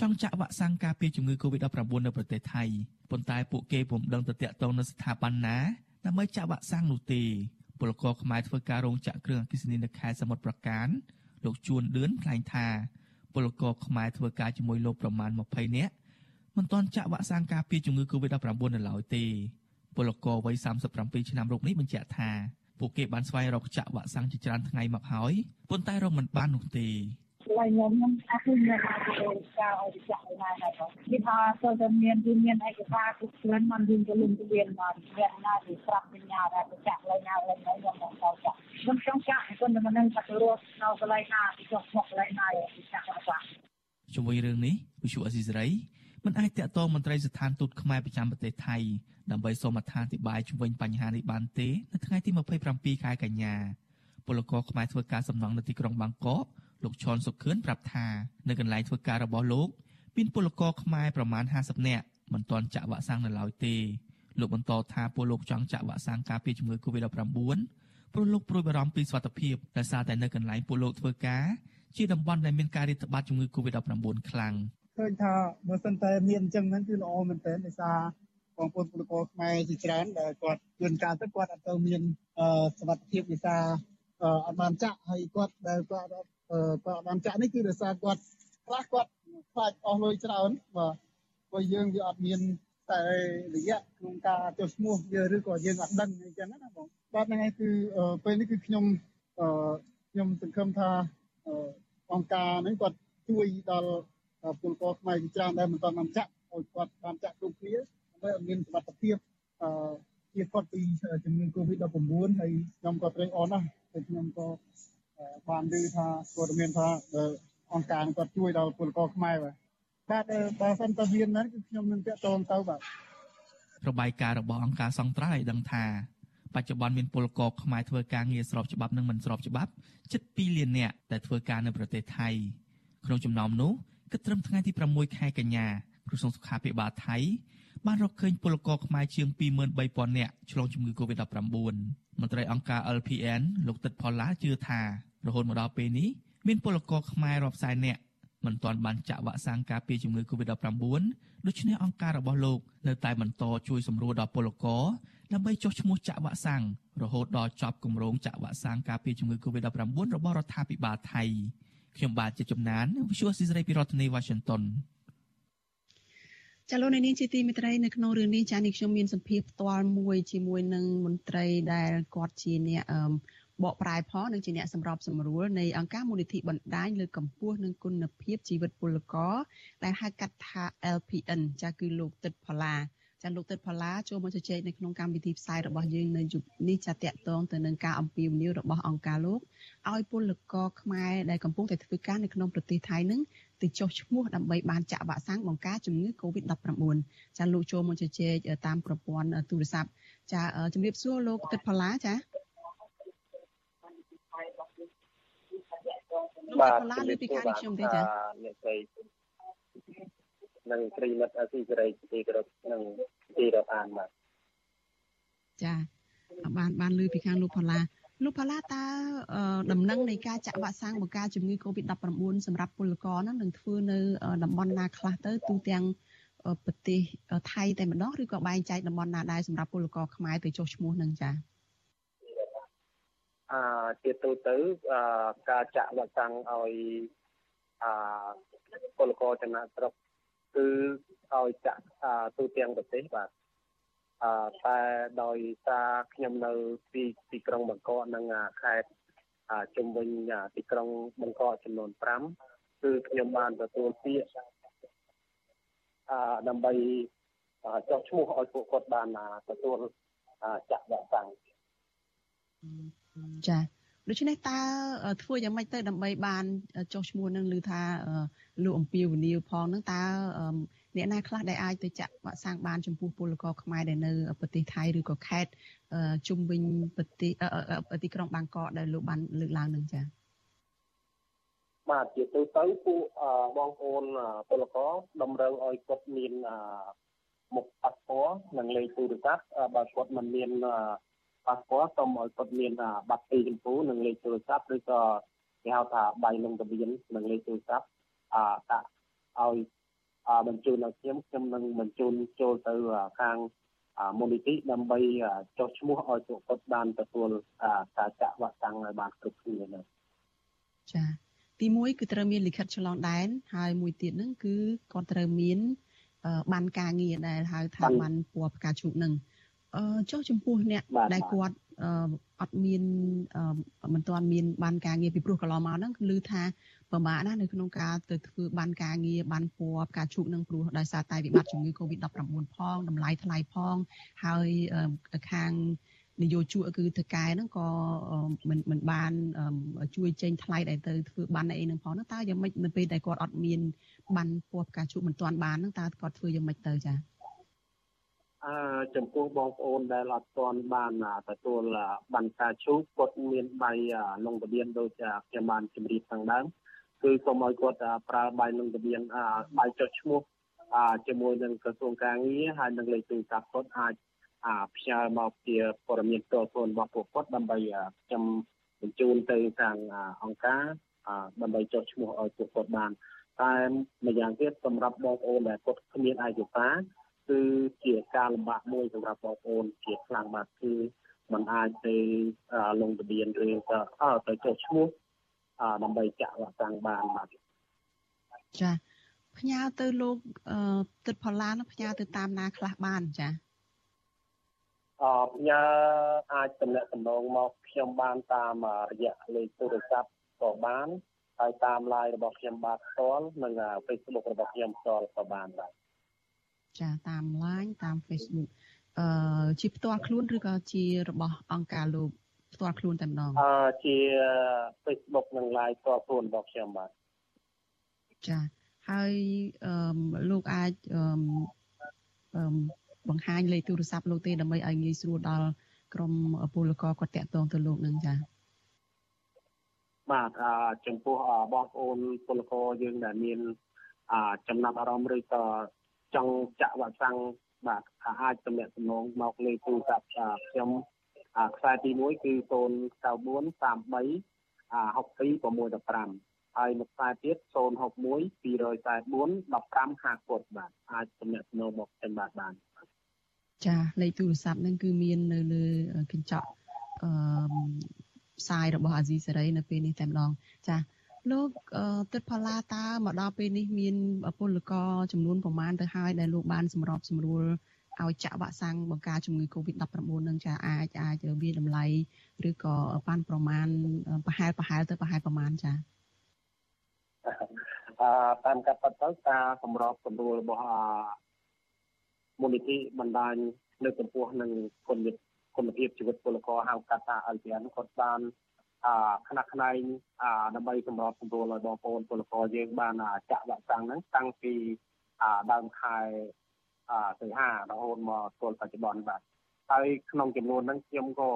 ចង់ចាក់វ៉ាក់សាំងការពារជំងឺ Covid-19 នៅប្រទេសថៃប៉ុន្តែពួកគេពុំដឹងទៅតាក់ទងនឹងស្ថាប័នណាដើម្បីចាក់វ៉ាក់សាំងនោះទេពលករខ្មែរធ្វើការរោងចក្រគ្រឿងអគ្គិសនីនៅខេត្តសមុទ្រប្រការលោកជួនឌឿនថ្លែងថាពលករខ្មែរធ្វើការជាមួយលោកប្រមាណ20នាក់មិនទាន់ចាក់វ៉ាក់សាំងការពារជំងឺ Covid-19 នៅឡើយទេពលករវ័យ37ឆ្នាំរូបនេះបញ្ជាក់ថាពួកគេបានស្វែងរកចាក់វ៉ាក់សាំងជាច្រើនថ្ងៃមកហើយប៉ុន្តែរកមិនបាននោះទេ ឡើយខ្ញុំខ្ញុំអត់ឃើញមានការទៅការឲ្យចាក់ណាដែរបងគេថាទៅតែមានគឺមានឯកសារគ្រប់គ្រាន់មិនយើងទៅលំទៅមានមកមានណាទីប្រាប់បញ្ញាដែរទៅចាក់ឡើយណាឡើយណាខ្ញុំមកទៅចាក់ខ្ញុំចង់ចាក់គាត់មិននឹងថាទៅរស់នៅកន្លែងណាទីចុះមកកន្លែងណាទីចាក់បាទជាមួយរឿងនេះវិសុអស៊ីសេរីមិនអាចតាក់ទងមន្ត្រីស្ថានទូតខ្មែរប្រចាំប្រទេសថៃដើម្បីសូមអត្ថាធិប្បាយជំវិញបញ្ហានេះបានទេនៅថ្ងៃទី27ខែកញ្ញាពលករខ្មែរធ្វើការសំណង់នៅទីក្រុងបាងកក លោកឈុនសុខឿនប្រាប់ថានៅកន្លែងធ្វើការរបស់លោកមានពលករខ្មែរប្រមាណ50នាក់មិនទាន់ចាក់វ៉ាក់សាំងនៅឡើយទេលោកបន្តថាពលលោកចង់ចាក់វ៉ាក់សាំងការពារជំងឺ Covid-19 ព្រោះលោកព្រួយបារម្ភពីសុខភាពដោយសារតែនៅកន្លែងពលលោកធ្វើការជាតំបន់ដែលមានការរាតត្បាតជំងឺ Covid-19 ខ្លាំងឃើញថាបើសិនតែមានអញ្ចឹងហ្នឹងគឺល្អមែនទែនដោយសារបងប្អូនពលករខ្មែរជាច្រើនដែលគាត់ជួនកាលទៅគាត់អត់ទៅមានសុខភាពវិសាអត់បានចាក់ហើយគាត់ដែលគាត់អត់ គាត់បានចាក់នេះគឺដោយសារគាត់ខ្លះគាត់ខ្លាចអស់លុយច្រើនបាទព្រោះយើងវាអត់មានតែរយៈក្នុងការចុះឈ្មោះយើងឬក៏យើងអត់ដឹងអញ្ចឹងណាបងបាទហ្នឹងឯងគឺពេលនេះគឺខ្ញុំខ្ញុំសង្ឃឹមថាអង្គការហ្នឹងគាត់ជួយដល់ពលករខ្មែរជាច្រើនដែលមិនទាន់បានចាក់ឲ្យគាត់បានចាក់គ្រប់គ្នាដើម្បីឲ្យមានសុខភាពអឺជាគាត់ពីជំងឺ Covid-19 ហើយខ្ញុំក៏ត្រេកអរណាស់ហើយខ្ញុំក៏ បានឮថាព័ត៌មានថាអង្គការគាត់ជួយដល់ពលករខ្មែរបាទបាទបើសិនតើមានហ្នឹងគឺខ្ញុំនឹងតាក់ទងទៅបាទរបាយការណ៍របស់អង្គការសង្ត្រាល់ឲ្យដឹងថាបច្ចុប្បន្នមានពលករខ្មែរធ្វើការងារស្របច្បាប់និងមិនស្របច្បាប់ជិត2លាននាក់ដែលធ្វើការនៅប្រទេសថៃក្នុងចំណោមនោះគិតត្រឹមថ្ងៃទី6ខែកញ្ញាក្រសួងសុខាភិបាលថៃបានរកឃើញពលករខ្មែរជាង23,000នាក់ឆ្លងជំងឺ Covid-19 មន្ត្រីអង្គការ LPN លោកទឹកផល្លាជឿថារហូតមកដល់ពេលនេះមានពលករខ្មែររាប់សែននាក់មិនទាន់បានចាក់វ៉ាក់សាំងការពារជំងឺ Covid-19 ដូច្នេះអង្គការរបស់លោកនៅតែបន្តជួយសម្រួលដល់ពលករដើម្បីចុះឈ្មោះចាក់វ៉ាក់សាំងរហូតដល់ចប់គម្រោងចាក់វ៉ាក់សាំងការពារជំងឺ Covid-19 របស់រដ្ឋាភិបាលថៃខ្ញុំបាទជាជំនាញ Visual Society ពីរដ្ឋធានី Washington ចាលោកនាងជាទីមេត្រីនៅក្នុងរឿងនេះចានេះខ្ញុំមានសម្ភារផ្ទាល់មួយជាមួយនឹងមន្ត្រីដែលគាត់ជាអ្នកបកប្រែផលនិងជាអ្នកសម្របសម្រួលនៃអង្គការមូលនិធិបណ្ដាញលើកកម្ពស់និងគុណភាពជីវិតពលករដែលហៅកាត់ថា LPN ចាគឺលោកទឹកផល្លា ចាលោកទឹកផល្លាចូលមកជជែកនៅក្នុងកម្មវិធីផ្សាយរបស់យើងនៅយប់នេះចាតកតងទៅនឹងការអំពាវនាវរបស់អង្គការលោកឲ្យពលករខ្មែរដែលកំពុងតែធ្វើការនៅក្នុងប្រទេសថៃនឹងទៅចុះឈ្មោះដើម្បីបានចាក់វ៉ាក់សាំងបង្ការជំងឺ Covid-19 ចាលោកចូលមកជជែកតាមប្រព័ន្ធទូរស័ព្ទចាជំរាបសួរលោកទឹកផល្លាចាបាទជំរាបសួរបាទខ្ញុំទេចាអ្នកស្រីនិងប្រិមិត្តអសីសេរីទីគោរពនិង ទីរាប់អានបាទចាបានបានលើពីខាងលោកផល្លាលោកផល្លាតើដំណឹងនៃការចាក់វ៉ាក់សាំងបង្ការជំងឺ Covid-19 សម្រាប់ពលករហ្នឹងនឹងធ្វើនៅតំបន់ណាខ្លះទៅទូទាំងប្រទេសថៃតែម្ដងឬក៏បែងចែកតំបន់ណាដែរសម្រាប់ពលករខ្មែរទៅចុះឈ្មោះនឹងចា៎អឺជាទូទៅអឺការចាក់វ៉ាក់សាំងឲ្យអឺពលករចំណាក់ស្រុកគឺ ឲ្យចាក់ទូទាំងប្រទេសបាទអឺតែដោយសារខ្ញុំនៅទីទីក្រុងបង្កកនិងខេត្តជំវិញទីក្រុងបង្កកចំនួន5គឺខ្ញុំបានទទួលពាក្យអឺដើម្បីចុះឈ្មោះឲ្យពួកគាត់បានទទួលចាក់វ៉ាក់សាំងចាដូច្នេះតើធ្វើយ៉ាងម៉េចទៅដើម្បីបានចុះឈ្មោះនឹងឮថាលោកអំពីវនីវផងនឹងតើ អ្នកណាខ្លះដែលអាចទៅចាក់វ៉ាក់សាំងបានចំពោះពលករខ្មែរដែលនៅប្រទេសថៃឬក៏ខេត្តជុំវិញប្រទេសទីក្រុងបាងកកដែលលោកបានលើកឡើងនឹងចា៎បាទជាទូទៅពួកបងប្អូនពលករតម្រូវឲ្យគាត់មានមុខប៉ាសពតនិងលេខទូរស័ព្ទបើគាត់មិនមានប៉ាសពតសូមឲ្យគាត់មានប័ណ្ណទីចម្ពូនិងលេខទូរស័ព្ទឬក៏គេហៅថាប័ណ្ណលងទ្វាននិងលេខទូរស័ព្ទអដាក់ឲ្យ បញ្ជូនដល់ខ្ញុំខ្ញុំនឹងបញ្ជូនចូលទៅខាងមូលនិធិដើម្បីចុះឈ្មោះឲ្យពួកគាត់បានទទួលការចាក់វ៉ាក់សាំងឲ្យបានគ្រប់គ្នាណាចាទី1គឺត្រូវមានលិខិតឆ្លងដែនហើយមួយទៀតហ្នឹងគឺគាត់ត្រូវមានបានការងារដែលហៅថាបានពណ៌ផ្កាឈូកនឹងអឺចុះចំពោះអ្នកដែលគាត់អត់មានមិនទាន់មានបានការងារពីព្រោះកន្លងមកហ្នឹងគឺថា ពិបាកណាស់នៅក្នុងការទៅធ្វើបានការងារបានពណ៌ផ្កាឈូកនឹងព្រោះដោយសារតែវិបត្តិជំងឺ Covid-19 ផងតម្លៃថ្លៃផងហើយខាងនយោជកគឺតកែហ្នឹងក៏មិនមិនបានជួយចេញថ្លៃដែលទៅធ្វើបានអីហ្នឹងផងហ្នឹងតើយ៉ាងម៉េចនៅពេលដែលគាត់អត់មានបានពណ៌ផ្កាឈូកមិនទាន់បានហ្នឹងតើគាត់ធ្វើយ៉ាងម៉េចទៅចា៎អឺចំពោះបងប្អូនដែលអត់ទាន់បានទទួលបានការឈូកគាត់មានប័យលងទ្បៀនដូចខ្ញុំបានជម្រាបខាងដើម គឺសូមឲ្យគាត់ប្រើប័យលងទ្បៀនប័យចុះឈ្មោះជាមួយនឹងក្រសួងការងារហើយនឹងលេខទូរស័ព្ទគាត់អាចផ្ញើមកជាព័ត៌មានផ្ទាល់ខ្លួនរបស់ពួកគាត់ដើម្បីខ្ញុំបញ្ជូនទៅខាងអង្គការដើម្បីចុះឈ្មោះឲ្យពួកគាត់បានតែម្យ៉ាងទៀតសម្រាប់បងប្អូនដែលគាត់គ្មានឯកសារគឺជាការលំបាកមួយសម្រាប់បងប្អូនជាខ្លាំងបាទគឺมันអាចទៅលងទ្បៀនឬក៏ទៅចុះឈ្មោះ ដើម្បីចាក់វ៉ាក់សាំងបានបាទចាផ្ញើទៅលោកទឹក ផល្លានោះផ្ញើទៅតាមណាខ្លះបានចាអផ្ញើអាចតំណែងតំណងមកខ្ញុំបានតាមរយៈលេខទូរស័ព្ទក៏បានហើយតាម LINE របស់ខ្ញុំបាទផ្ទាល់និង Facebook របស់ខ្ញុំផ្ទាល់ក៏បានដែរចាតាម LINE តាម Facebook អឺជាផ្ទាល់ខ្លួនឬក៏ជារបស់អង្គការលោក ផ្ទាល់ខ្លួនតែម្ដងអឺជា Facebook និង LINE ផ្ទាល់ខ្លួនរបស់ខ្ញុំបាទចាហើយអឺលោកអាចអឺអឺបង្ហាញលេខទូរស័ព្ទលោកទេដើម្បីឲ្យងាយស្រួលដល់ក្រុមពលករគាត់តាក់ទងទៅលោកនឹងចាបាទអចំពោះបងប្អូនពលករយើងដែលមានចំណាប់អារម្មណ៍ឬក៏ចង់ចាក់វ៉ាក់សាំងបាទអាចទំនាក់ទំនងមកលេខទូរស័ព្ទខ្ញុំ ខ្សែទី1គឺ094 33 62 615ហើយមួយខ្សែទៀត061 244 15 50បាទអាចទំនាក់ទំនងមកខ្ញុំបាទបានចាលេខទូរស័ព្ទហ្នឹងគឺមាននៅលើកញ្ចក់អឺផ្សាយរបស់អាស៊ីសេរីនៅពេលនេះតែម្ដងចាលោកទឹកផល្លាតាមកដល់ពេលនេះមានពលករចំនួនប្រមាណទៅហើយដែលលោកបានសម្របសម្រួល ឲ្យចាក់វ៉ាក់សាំងបង្ការជំងឺ Covid-19 នឹងចាអាចអាចវាតម្លៃឬក៏បានប្រមាណប្រហែលប្រហែលទៅប្រហែលប្រមាណចាអឺតាមកាត់ទៅការសម្របសម្រួលរបស់មូលនិធិបណ្ដាញលើកកម្ពស់និងគុណគុណភាពជីវិតពលករហៅកាត់ថា LPN គាត់បានអាខ្នះខ្នែងអាដើម្បីសម្របសម្រួលឲ្យបងប្អូនពលករយើងបានចាក់វ៉ាក់សាំងហ្នឹងតាំងពីអាដើមខែអា សីហារហូតមកទល់បច្ចុប្បន្នបាទហើយក្នុងចំនួនហ្នឹងខ្ញុំក៏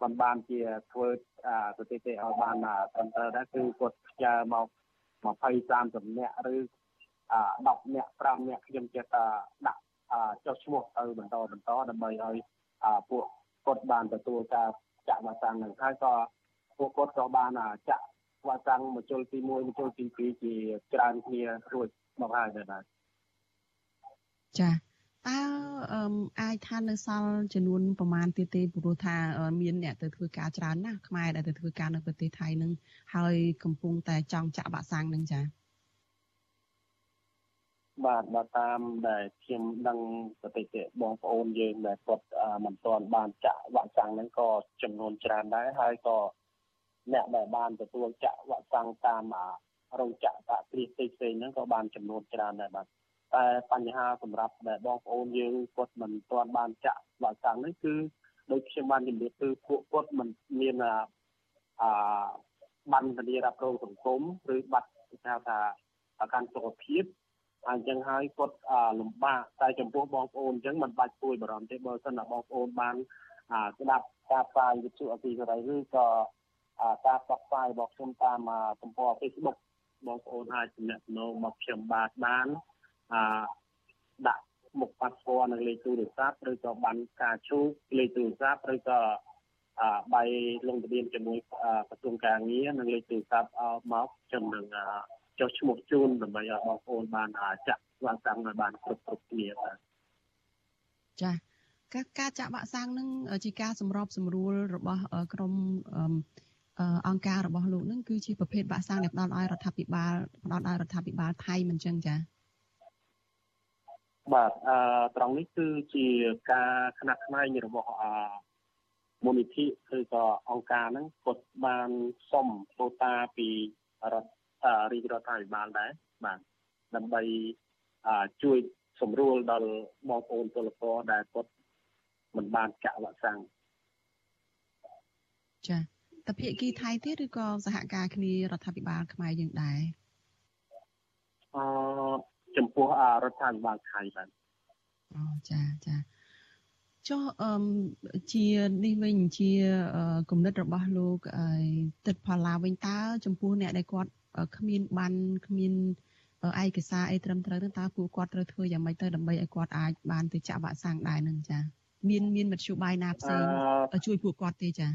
បានបានជាធ្វើអាស្ថិតិឲ្យបានត្រឹមត្រូវដែរគឺគាត់ផ្ញើមក20 30នាក់ឬអា10នាក់5នាក់ខ្ញុំចេះតែដាក់ចុះឈ្មោះទៅបន្តបន្តដើម្បីឲ្យពួកគាត់បានទទួលការចាក់វ៉ាក់សាំងនឹងហើយក៏ពួកគាត់ក៏បានចាក់វ៉ាក់សាំងមកជុលទី1មកជុលទី2ជាច្រើនគ្នារួចមកហើយដែរ ចាតើអឺអាចថានៅសល់ចំនួនប្រមាណទៀតទេព្រោះថាមានអ្នកទៅធ្វើការច្រើនណាស់ខ្មែរដែលទៅធ្វើការនៅប្រទេសថៃនឹងហើយកំពុងតែចង់ចាក់វ៉ាក់សាំងនឹងចាបាទបើតាមដែលខ្ញុំដឹងប្រតិទិបងប្អូនយើងដែលគាត់មិនទាន់បានចាក់វ៉ាក់សាំងហ្នឹងក៏ចំនួនច្រើនដែរហើយក៏អ្នកដែលបានទទួលចាក់វ៉ាក់សាំងតាមរោងចក្រតាគ្រីផ្សេងផ្សេងហ្នឹងក៏បានចំនួនច្រើនដែរបាទ តែបញ្ហាសម្រាប់ដែលបងប្អូនយើងគាត់មិនទាន់បានចាក់វ៉ាក់សាំងនេះគឺដូចខ្ញុំបានជម្រាបគឺពួកគាត់មិនមានអាបានធានារ៉ាប់រងសង្គមឬបាត់គេហៅថាប្រកាន់សុខភាពអញ្ចឹងហើយគាត់លំបាកតែចំពោះបងប្អូនអញ្ចឹងមិនបាច់ពួយបារម្ភទេបើសិនតែបងប្អូនបានស្ដាប់ការផ្សាយវិទ្យុអភិសេរីឬក៏ការផ្សព្វផ្សាយរបស់ខ្ញុំតាមទំព័រ Facebook បងប្អូនអាចទំនាក់ទំនងមកខ្ញុំបាទបាន អឺដាក់មុខប៉ាសពតនិងលេខទូរស័ព្ទឬក៏បានការជូកលេខទូរស័ព្ទឬក៏អឺបៃលងទ្រានជាមួយក្រសួងការងារនិងលេខទូរស័ព្ទមកខ្ញុំនឹងចុះឈ្មោះជូនដើម្បីឲ្យបងប្អូនបានចាក់វ៉ាក់សាំងឲ្យបានគ្រប់គ្រប់គ្នាបាទចាការការចាក់វ៉ាក់សាំងនឹងជាការសម្របសម្រួលរបស់ក្រមអង្គការរបស់លោកនឹងគឺជាប្រភេទវ៉ាក់សាំងដែលផ្ដល់ឲ្យរដ្ឋាភិបាលផ្ដល់ឲ្យរដ្ឋាភិបាលថៃមិនចឹងចា បាទអឺត្រង់នេះគឺជាការខ្នះខ្នែងរបស់អមូលនិធិឬក៏អង្គការហ្នឹងគាត់បានសុំពោតាពីរដ្ឋរាជរដ្ឋាភិបាលដែរបាទដើម្បីជួយសម្រួលដល់បងប្អូនពលករដែលគាត់មិនបានចាក់វ៉ាក់សាំងចាតភាគីថៃទេឬក៏សហការគ្នារដ្ឋាភិបាលខ្មែរយើងដែរអឺ ចំពោះរដ្ឋាភិបាលថៃបាទអូចាចាចុះអឺជានេះវិញជាគំនិតរបស់លោកទឹកផល្លាវិញតើចំពោះអ្នកដែលគាត់គ្មានបានគ្មានឯកសារអីត្រឹមត្រូវនឹងតើពួកគាត់ត្រូវធ្វើយ៉ាងម៉េចទៅដើម្បីឲ្យគាត់អាចបានទៅចាក់វ៉ាក់សាំងដែរនឹងចាមានមានមធ្យោបាយណាផ្សេងជួយពួកគាត់ទេចា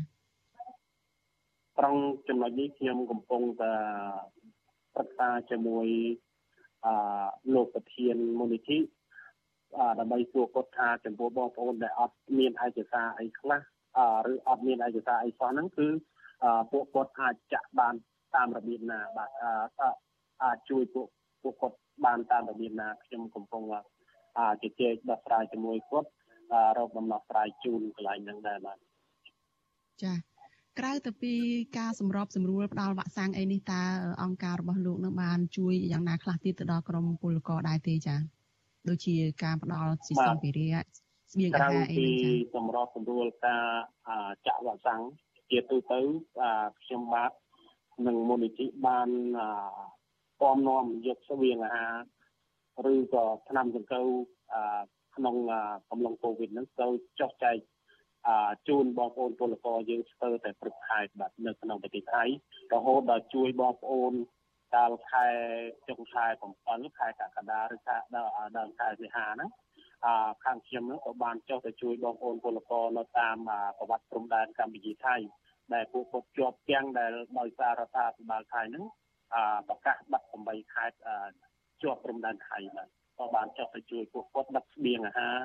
ត្រង់ចំណុចនេះខ្ញុំកំពុងតែប្រឹក្សាជាមួយ អឺលោកប្រធានមូលនិធិដើម្បីសួរគាត់ថាចំពោះបងប្អូនដែលអត់មានឯកសារអីខ្លះឬអត់មានឯកសារអីសោះហ្នឹងគឺពួកគាត់អាចចាក់បានតាមរបៀបណាបាទអាចជួយពួកពួកគាត់បានតាមរបៀបណាខ្ញុំកំពុងជជែកដោះស្រាយជាមួយគាត់រកដំណោះស្រាយជូនកន្លែងហ្នឹងដែរបាទចា ក្រៅទៅពីការសម្របសម្រួលផ្ដល់វ៉ាក់សាំងអីនេះតើអង្គការរបស់លោកនឹងបានជួយយ៉ាងណាខ្លះទៀតទៅដល់ក្រុមពលករដែរទេចាដូចជាការផ្ដល់ស៊ីសំភារៈស្បៀងអាហារអីហ្នឹងចាសម្របសម្រួលការចាក់វ៉ាក់សាំងជាទូទៅខ្ញុំបាទនិងមូលនិធិបានពំនាំយកស្បៀងអាហារឬក៏ថ្នាំសង្កូវក្នុងកំឡុងកូវីដហ្នឹងទៅចុះចែក ជូនបងប្អូនពលករយើងស្ទើរតែព្រឹកខែបាទនៅក្នុងប្រទេសថៃរហូតដល់ជួយបងប្អូនកាលខែចុងខែ7ខែកក្កដាឬខែដល់ខែសីហាហ្នឹងអខាងខ្ញុំហ្នឹងក៏បានចុះទៅជួយបងប្អូនពលករនៅតាមប្រវត្តិព្រំដែនកម្ពុជាថៃដែលពួកគាត់ជាប់ទាំងដែលដោយសាររដ្ឋាភិបាលថៃហ្នឹងប្រកាសបាត់8ខេត្តជាប់ព្រំដែនថៃបាទក៏បានចុះទៅជួយពួកគាត់ដឹកស្បៀងអាហារ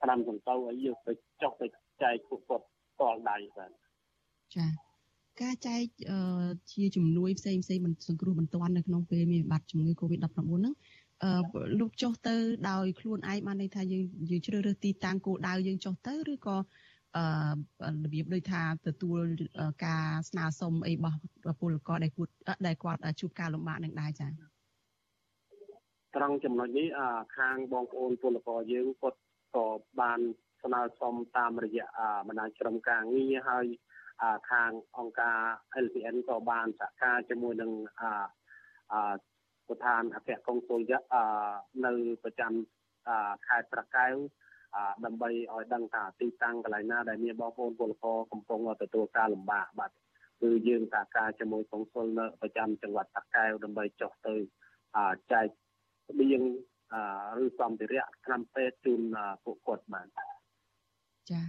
ឆ្នាំសង្កូវឲ្យយកទៅចុះទៅ ចែកពួកគាត់តលដៃបាទចាការចែកជាជំនួយផ្សេងផ្សេងសង្គ្រោះបន្ទាន់នៅក្នុងពេលមានវិបត្តិជំងឺ Covid-19 ហ្នឹងអឺលោកចុះទៅដោយខ្លួនឯងបានន័យថាយើងយើងជ្រើសរើសទីតាំងគោលដៅយើងចុះទៅឬក៏អឺរបៀបដូចថាទទួលការស្នើសុំអីរបស់ពលករដែលគាត់ដែលគាត់ជួបការលំបាកនឹងដែរចា៎ត្រង់ចំណុចនេះខាងបងប្អូនពលករយើងគាត់ក៏បាន ស្នើសុំតាមរយៈបណ្ដាញក្រុមការងារហើយខាងអង្គការ LPN ក៏បានសហការជាមួយនឹងប្រធានអគ្គកុងស៊ុលនៅប្រចាំខេត្តប្រកែវដើម្បីឲ្យដឹងថាទីតាំងកន្លែងណាដែលមានបងប្អូនពលករកំពុងទទួលការលំបាកបាទគឺយើងសហការជាមួយកុងស៊ុលនៅប្រចាំចង្វាត់តាកែវដើម្បីចុះទៅចែកស្បៀងឬសម្ភារៈថ្នាំពេទ្យជូនពួកគាត់បាទ ចា៎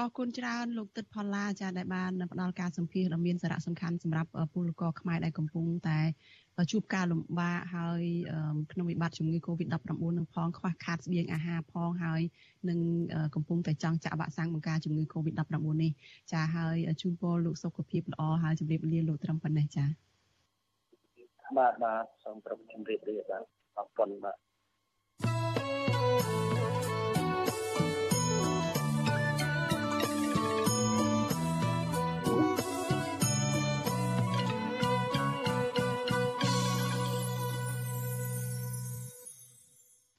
អរគុណច្រើនលោកទឹកផល្លាចាដែលបានផ្ដល់ការសម្ភាសដ៏មានសារៈសំខាន់សម្រាប់ពលករខ្មែរដែលកំពុងតែជួបការលំបាកហើយក្នុងវិបត្តិជំងឺ Covid-19 នឹងផងខ្វះខាតស្បៀងអាហារផងហើយនឹងកំពុងតែចង់ចាក់វ៉ាក់សាំងបង្ការជំងឺ Covid-19 នេះចាហើយជូនពរលោកសុខភាពល្អហើយជម្រាបលាលោកត្រឹមប៉ុណ្ណេះចាបាទបាទសូមប្រមានរៀបរៀបបាទអរគុណបាទ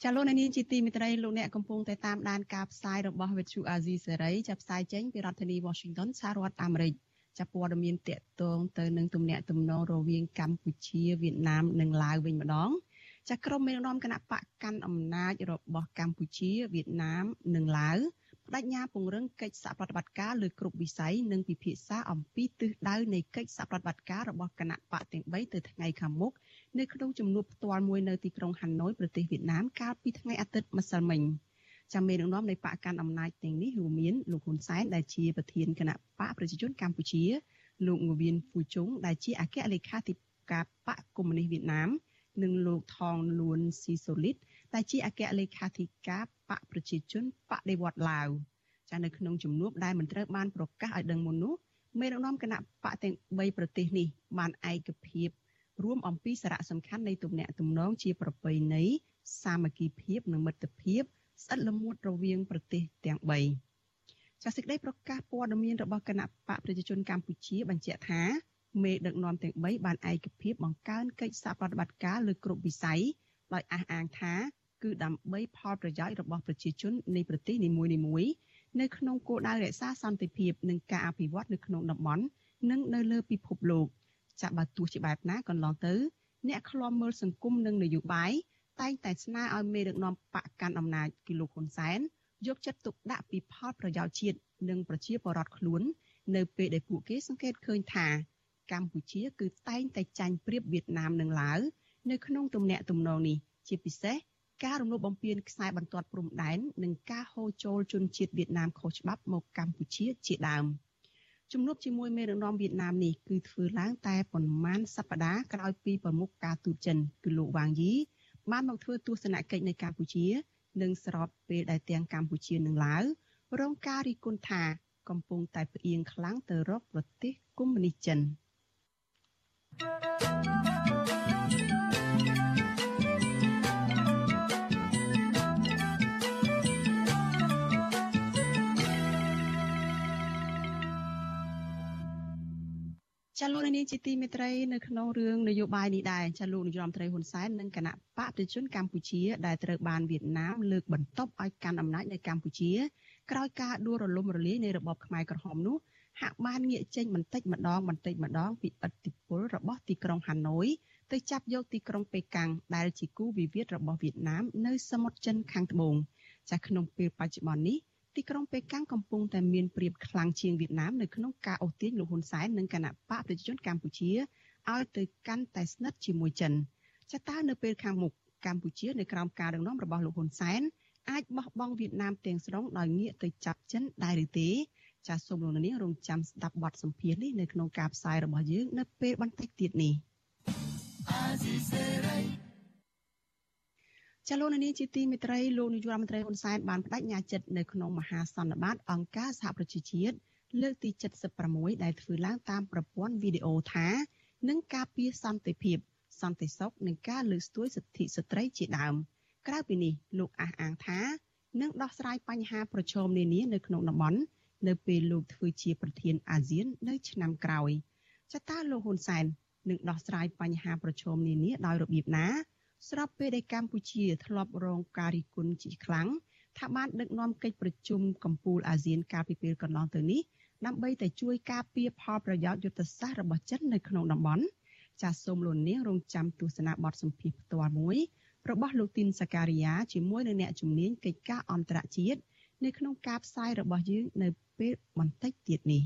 ចាលោកនានីជាទីមេត្រីលោកអ្នកកំពុងតែតាមដានការផ្សាយរបស់ Vithu Azizi សេរីចាប់ផ្សាយចេញពីរដ្ឋធានី Washington សហរដ្ឋអាមេរិកចាប់ព័ត៌មានតកតងទៅនឹងទំនាក់ទំនងរវាងកម្ពុជាវៀតណាមនិងឡាវវិញម្ដងចាក្រុមមេដឹកនាំគណៈបកកាន់អំណាចរបស់កម្ពុជាវៀតណាមនិងឡាវបដិញ្ញាពង្រឹងកិច្ចសហប្រតិបត្តិការលើគ្រប់វិស័យនិងពិភាក្សាអំពីទិសដៅនៃកិច្ចសហប្រតិបត្តិការរបស់គណៈបកទាំង3ទៅថ្ងៃខាងមុខ នៅក្នុងជំនួបផ្ទាល់មួយនៅទីក្រុងហាណូយប្រទេសវៀតណាមកាលពីថ្ងៃអាទិត្យម្សិលមិញចាំមេដឹកនាំនៃបកកាន់អំណាចទាំងនេះរួមមានលោកហ៊ុនសែនដែលជាប្រធានគណៈបកប្រជាជនកម្ពុជាលោកងវៀនហ្វូជុងដែលជាអគ្គលេខាធិការបកកុម្មុយនីសវៀតណាមនិងលោកថងលួនស៊ីសូលីតដែលជាអគ្គលេខាធិការបកប្រជាជនបដិវត្តឡាវចានៅក្នុងជំនួបដែលមិនត្រូវបានប្រកាសឲ្យដឹងមុននោះមេដឹកនាំគណៈបកទាំង3ប្រទេសនេះបានឯកភាព រួមអំពីសារៈសំខាន់នៃទំនាក់ទំនងជាប្រពៃណីសាមគ្គីភាពនិងមិត្តភាពស្អិតល្មួតរវាងប្រទេសទាំង3ចាសសេចក្តីប្រកាសព័ត៌មានរបស់គណៈបកប្រជាជនកម្ពុជាបញ្ជាក់ថាមេដឹកនាំទាំង3បានឯកភាពបង្កើនកិច្ចសហប្រតិបត្តិការលើគ្រប់វិស័យដោយអះអាងថាគឺដើម្បីផលប្រយោជន៍របស់ប្រជាជននៃប្រទេសនីមួយៗនៅក្នុងគោលដៅរក្សាសន្តិភាពនិងការអភិវឌ្ឍនៅក្នុងតំបន់និងនៅលើពិភពលោក។ ចាក់បើទោះជាបែបណាកន្លងទៅ អ្នកឃ្លាំមើលសង្គមនិងនយោបាយតែងតែស្នើឲ្យមេដឹកនាំបកកាន់អំណាចគឺលោកហ៊ុនសែនយកចិត្តទុកដាក់ពីផលប្រយោជន៍ជាតិនិងប្រជាពលរដ្ឋខ្លួន នៅពេលដែលពួកគេសង្កេតឃើញថា កម្ពុជាគឺតែងតែចាញ់ប្រៀបវៀតណាមនិងឡាវនៅក្នុងទំនាក់ទំនងនេះជាពិសេសការរំលោភបំពានខ្សែបន្ទាត់ព្រំដែននិងការហូរចូលជនជាតិវៀតណាមខុសច្បាប់មកកម្ពុជាជាដើម។ ជំនួបជាមួយមេដឹកនាំវៀតណាមនេះគឺធ្វើឡើងតែប៉ុន្មានសប្តាហ៍ក្រោយពីប្រមុខការទូតចិនគឺលោកវ៉ាងយីបានមកធ្វើទស្សនកិច្ចនៅកម្ពុជា និងស្របពេលដែលទាំងកម្ពុជានិងឡាវរងការរិះគន់ថាកំពុងតែផ្អៀងខ្លាំងទៅរកប្រទេសកុម្មុយនីសចិន ចាលោកនាងជាទីមេត្រីនៅក្នុងរឿងនយោបាយនេះដែរចាលោកនាយរដ្ឋមន្ត្រីហ៊ុនសែននិងគណៈបកប្រជាជនកម្ពុជាដែលត្រូវបានវៀតណាមលើកបន្ទប់ឲ្យកាន់អំណាចនៅកម្ពុជាក្រោយការដួលរលំរលាយនៃរបបខ្មែរក្រហមនោះហាក់បានងាកចេញបន្តិចម្ដងបន្តិចម្ដងពីឥទ្ធិពលរបស់ទីក្រុងហាណូយទៅចាប់យកទីក្រុងប៉េកាំងដែលជាគូវិវាទរបស់វៀតណាមនៅសមុទ្រចិនខាងត្បូងចាក្នុងពេលបច្ចុប្បន្ននេះ ទីក្រុងប៉េកាំងកំពុងតែមានព្រៀបខ្លាំងជាងវៀតណាមនៅក្នុងការអូសទាញលោកហ៊ុនសែននិងគណៈបកប្រជាជនកម្ពុជាឲ្យទៅកាន់តែស្និទ្ធជាមួយចិនចតានៅពេលខាងមុខកម្ពុជានៅក្រោមការដឹកនាំរបស់លោកហ៊ុនសែនអាចបោះបង់វៀតណាមទាំងស្រុងដោយងាកទៅចាប់ចិនដែរឬទេចាសសូមលោកនាងរងចាំស្ដាប់បទសម្ភាសន៍នេះនៅក្នុងការផ្សាយរបស់យើងនៅពេលបន្តិចទៀតនេះអាស៊ីសេរី ចលនានេះជាទីមេត្រីលោកនាយករដ្ឋមន្ត្រីហ៊ុនសែនបានបដិញ្ញាចិត្តនៅក្នុងមហាសន្និបាតអង្គការសហប្រជាជាតិលើកទី76ដែលធ្វើឡើងតាមប្រព័ន្ធវីដេអូថានឹងការពារសន្តិភាព សន្តិសុខនិងការលើកស្ទួយសិទ្ធិស្ត្រីជាដើមក្រៅពីនេះលោកអះអាងថានឹងដោះស្រាយបញ្ហាប្រឈមនានានៅក្នុងតំបន់នៅពេលលោកធ្វើជាប្រធានអាស៊ាននៅឆ្នាំក្រោយចតាលោកហ៊ុនសែននឹងដោះស្រាយបញ្ហាប្រឈមនានាដោយរបៀបណា ស្របពេលដែលកម្ពុជាធ្លាប់រងការរិះគន់ជាខ្លាំងថាបានដឹកនាំកិច្ចប្រជុំកម្ពុជាអាស៊ានកាលពីពេលកន្លងទៅនេះដើម្បីតែជួយការពារផលប្រយោជន៍យុទ្ធសាស្ត្ររបស់ចិននៅក្នុងតំបន់ចាសសូមលោកនាងរងចាំទស្សនាបទសម្ភាសន៍ផ្ទាល់មួយរបស់លោកទីនសាការីយ៉ាជាមួយនឹងអ្នកជំនាញកិច្ចការអន្តរជាតិនៅក្នុងការផ្សាយរបស់យើងនៅពេលបន្តិចទៀតនេះ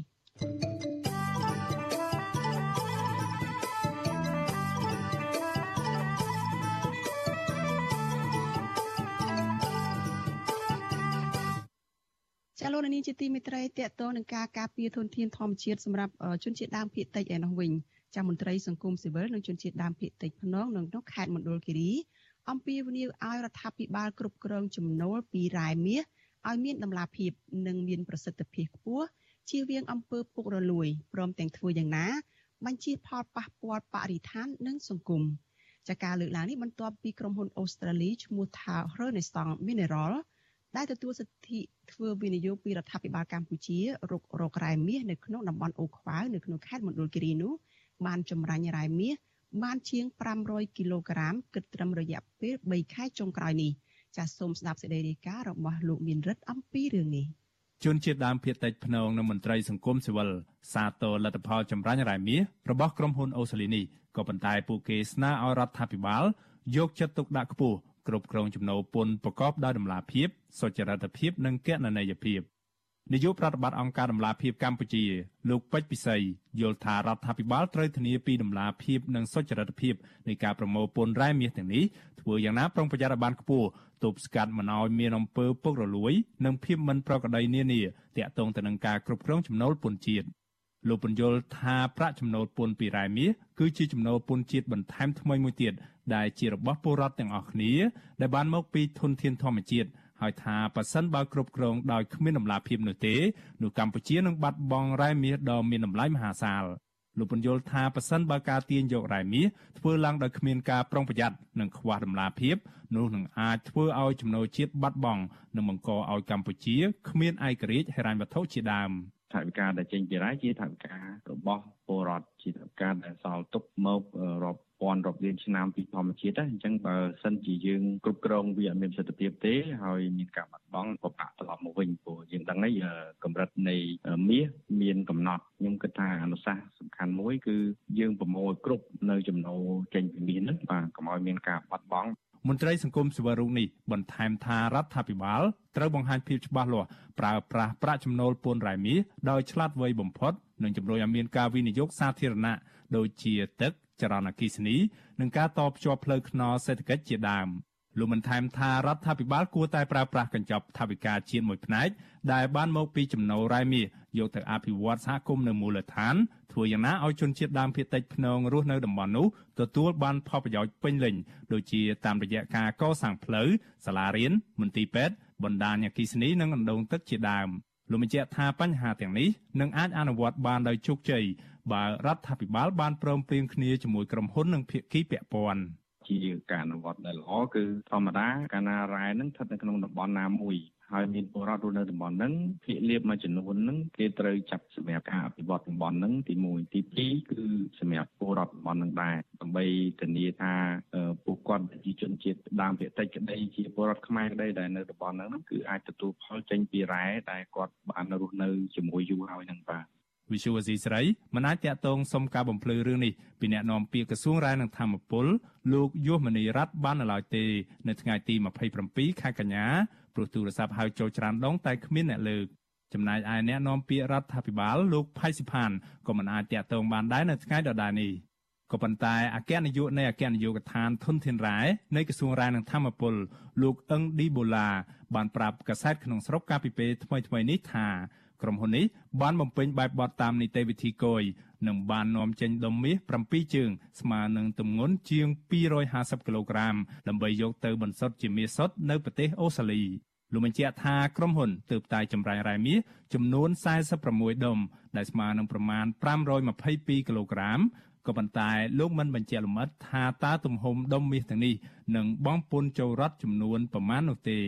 ចាលោកនាងជាទីមេត្រីតកតងនឹងការការពារធនធានធម្មជាតិសម្រាប់ជនជាតិដើមភាគតិចឯនោះវិញចាមន្ត្រីសង្គមស៊ីវិលនិងជនជាតិដើមភាគតិចភ្នងនៅក្នុងខេត្តមណ្ឌលគិរីអំពាវនាវឲ្យរដ្ឋាភិបាលគ្រប់គ្រងចំណូលពីរ៉ែមាសឲ្យមានតម្លាភាពនិងមានប្រសិទ្ធភាពខ្ពស់ជៀសវាងអំពើពុករលួយព្រមទាំងធ្វើយ៉ាងណាបញ្ជាផលប៉ះពាល់បរិស្ថាននិងសង្គមចាការលើកឡើងនេះបន្ទាប់ពីក្រុមហ៊ុនអូស្ត្រាលីឈ្មោះថា Renaissance Mineral ដែលទទួលសិទ្ធិធ្វើវិនិយោគពីរដ្ឋាភិបាលកម្ពុជារករករ៉ែមាសនៅក្នុងតំបន់អូខ្វាវនៅក្នុងខេត្តមណ្ឌលគិរីនោះបានចម្រាញ់រ៉ែមាសបានជាង500គីឡូក្រាមគិតត្រឹមរយៈពេល3ខែចុងក្រោយនេះចាសសូមស្ដាប់សេចក្តីរាយការណ៍របស់លោកមានរិទ្ធអំពីរឿងនេះជនជាតិដើមភាគតិចភ្នងនិងមន្ត្រីសង្គមស៊ីវិលសាទរលទ្ធផលចម្រាញ់រ៉ែមាសរបស់ក្រុមហ៊ុនអូស្ត្រាលីនេះក៏ប៉ុន្តែពួកគេស្នើឲ្យរដ្ឋាភិបាលយកចិត្តទុកដាក់ខ្ពស់ គ្រប់គ្រងចំណូលពន្ធប្រកបដោយតម្លាភាពសុចរិតភាពនិងគណនេយ្យភាពនាយកប្រតិបត្តិអង្គការដំឡាភិបកម្ពុជាលោកពេជ្រពិសីយល់ថារដ្ឋាភិបាលត្រូវធានាពីដំឡាភិបនិងសុចរិតភាពនៃការប្រមូលពន្ធរ៉ែមាសទាំងនេះធ្វើយ៉ាងណាប្រុងប្រយ័ត្នឲ្យបានខ្ពស់ទប់ស្កាត់មិនឲ្យមានអំពើពុករលួយ និងភាពមិនប្រក្រតីនានាទាក់ទងទៅនឹងការគ្រប់គ្រងចំណូលពន្ធជាតិលោកបញ្យល់ថាប្រាក់ចំណូលពន្ធពីរ៉ែមាសគឺជាចំណូលពន្ធជាតិបន្ថែមថ្មីមួយទៀត ដែលជារបស់ពលរដ្ឋទាំងអស់គ្នាដែលបានមកពីធនធានធម្មជាតិហើយថាប៉ះសិនបើគ្រប់គ្រងដោយគ្មានដំណាភាពនោះទេនោះកម្ពុជានឹងបាត់បង់រ៉ែមាសដ៏មានតម្លៃមហាសាលលោកបញ្យល់ថាប៉ះសិនបើការទាញយករ៉ែមាសធ្វើឡើងដោយគ្មានការប្រុងប្រយ័ត្ននិងខ្វះដំណាភាពនោះនឹងអាចធ្វើឲ្យចំណូលជាតិបាត់បង់និងបង្កឲ្យកម្ពុជាគ្មានឯករាជ្យហិរញ្ញវត្ថុជាដើមថវិកាដែលចេញពីរ៉ែជាថវិការបស់ពលរដ្ឋជាថវិកាដែលសល់ទុកមករាប់ ពាន់រាប់លានឆ្នាំពីធម្មជាតិហ្នឹងអញ្ចឹងបើសិនជាយើងគ្រប់គ្រងវាអត់មានប្រសិទ្ធភាពទេហើយមានការបាត់បង់ក៏បាក់ត្រឡប់មកវិញព្រោះយើងដឹងហើយកម្រិតនៃមាសមានកំណត់ខ្ញុំគិតថាអនុសាសន៍សំខាន់មួយគឺយើងប្រមូលគ្រប់នៅចំណូលចេញពីមាសហ្នឹងបាទកុំឲ្យមានការបាត់បង់មន្ត្រីសង្គមសិវរុងនេះបន្ថែមថារដ្ឋាភិបាលត្រូវបង្ហាញភាពច្បាស់លាស់ប្រើប្រាស់ប្រាក់ចំណូលពន្ធរ៉ែមាសដោយឆ្លាតវៃបំផុតនិងជំរុញឲ្យមានការវិនិយោគសាធារណៈដូចជាទឹក ចរន្តអគ្គិសនីនិងការតភ្ជាប់ផ្លូវថ្នល់សេដ្ឋកិច្ចជាដើមលោកបានថែមថារដ្ឋាភិបាលគួរតែប្រើប្រាស់កញ្ចប់ថវិកាជាតិមួយផ្នែកដែលបានមកពីចំណូលរ៉ែមាសយកទៅអភិវឌ្ឍសហគមន៍នៅមូលដ្ឋានធ្វើយ៉ាងណាឲ្យជនជាតិដើមភាគតិចភ្នងរស់នៅតំបន់នោះទទួលបានផលប្រយោជន៍ពេញលេញដូចជាតាមរយៈការកសាងផ្លូវសាលារៀនមន្ទីរពេទ្យបណ្ដាញអគ្គិសនីនិងអណ្ដូងទឹកជាដើម លោកបញ្ជាក់ថាបញ្ហាទាំងនេះនឹងអាចអនុវត្តបានដោយជោគជ័យបើរដ្ឋាភិបាលបានព្រមព្រៀងគ្នាជាមួយក្រុមហ៊ុននិងភាគីពាក់ព័ន្ធជាការអនុវត្តដែលល្អគឺធម្មតាកាលណារ៉ែនឹងស្ថិតនៅក្នុងតំបន់ណាមួយ ហើយមានពលរដ្ឋរស់នៅតំបន់ហ្នឹងភាគលាបមួយចំនួនហ្នឹងគេត្រូវចាប់សម្រាប់ការអភិវឌ្ឍតំបន់ហ្នឹងទី1ទី2គឺសម្រាប់ពលរដ្ឋតំបន់ហ្នឹងដែរដើម្បីធានាថាពួកគាត់ជាជនជាតិដើមភាគតិចក្តីជាពលរដ្ឋខ្មែរក្តីដែលនៅតំបន់ហ្នឹងគឺអាចទទួលផលចេញពីរ៉ែដែលគាត់បានរស់នៅជាមួយយូរហើយហ្នឹងបាទវិសុវអសីស្រីមិនអាចតាក់ទងសុំការបំភ្លឺរឿងនេះពីអ្នកនាំពាក្យក្រសួងរាយនឹងធម្មពលលោកយុសមនីរ័ត្នបាននៅឡើយទេ នៅថ្ងៃទី27ខែកញ្ញា ព្រោះទូរស័ព្ទហៅចូលច្រើនដងតែគ្មានអ្នកលើកចំណែកឯអ្នកនាំពាក្យរដ្ឋាភិបាលលោកផៃសិផានក៏មិនអាចតាក់ទងបានដែរនៅថ្ងៃដដែលនេះក៏ប៉ុន្តែអគ្គនាយកនៃអគ្គនាយកដ្ឋានធនធានរ៉ែនៃក្រសួងរ៉ែនិងធម្មពលលោកអឹងឌីបូឡាបានប្រាប់កាសែតក្នុងស្រុកកាលពីពេលថ្មីៗនេះថា ក្រុមហ៊ុននេះបានបំពេញបែបបទតាមនីតិវិធីគយនិងបាននាំចេញដុំមាស7ជើងស្មើនឹងទម្ងន់ជាង250គីឡូក្រាមដើម្បីយកទៅបន្សុទ្ធជាមាសសុទ្ធនៅប្រទេសអូស្ត្រាលីលោកបញ្ជាក់ថាក្រុមហ៊ុនទើបតែចម្រាញ់រ៉ែមាសចំនួន46ដុំដែលស្មើនឹងប្រមាណ522គីឡូក្រាមក៏ប៉ុន្តែលោកមិនបញ្ជាក់លម្អិតថាតើទំហំដុំមាសទាំងនេះនឹងបង់ពន្ធចូលរដ្ឋចំនួនប្រមាណនោះទេ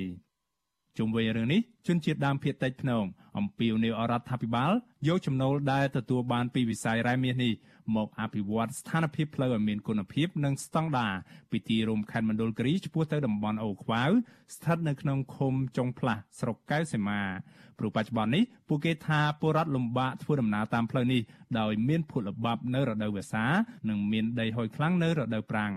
ជុំវិញរឿងនេះជនជាតិដើមភាគតិចភ្នងអំពាវនាវរដ្ឋាភិបាលយកចំណូលដែលទទួលបានពីវិស័យរ៉ែមាសនេះមកអភិវឌ្ឍស្ថានភាពផ្លូវឲ្យមានគុណភាពនិងស្តង់ដារពីទីរួមខេត្តមណ្ឌលគិរីឆ្ពោះទៅតំបន់អូខ្វាវស្ថិតនៅក្នុងឃុំចុងផ្លាស់ស្រុកកែវសីមាព្រោះបច្ចុប្បន្ននេះពួកគេថាពលរដ្ឋលំបាកធ្វើដំណើរតាមផ្លូវនេះដោយមានភក់ល្បាប់នៅរដូវវស្សានិងមានដីហុយខ្លាំងនៅរដូវប្រាំង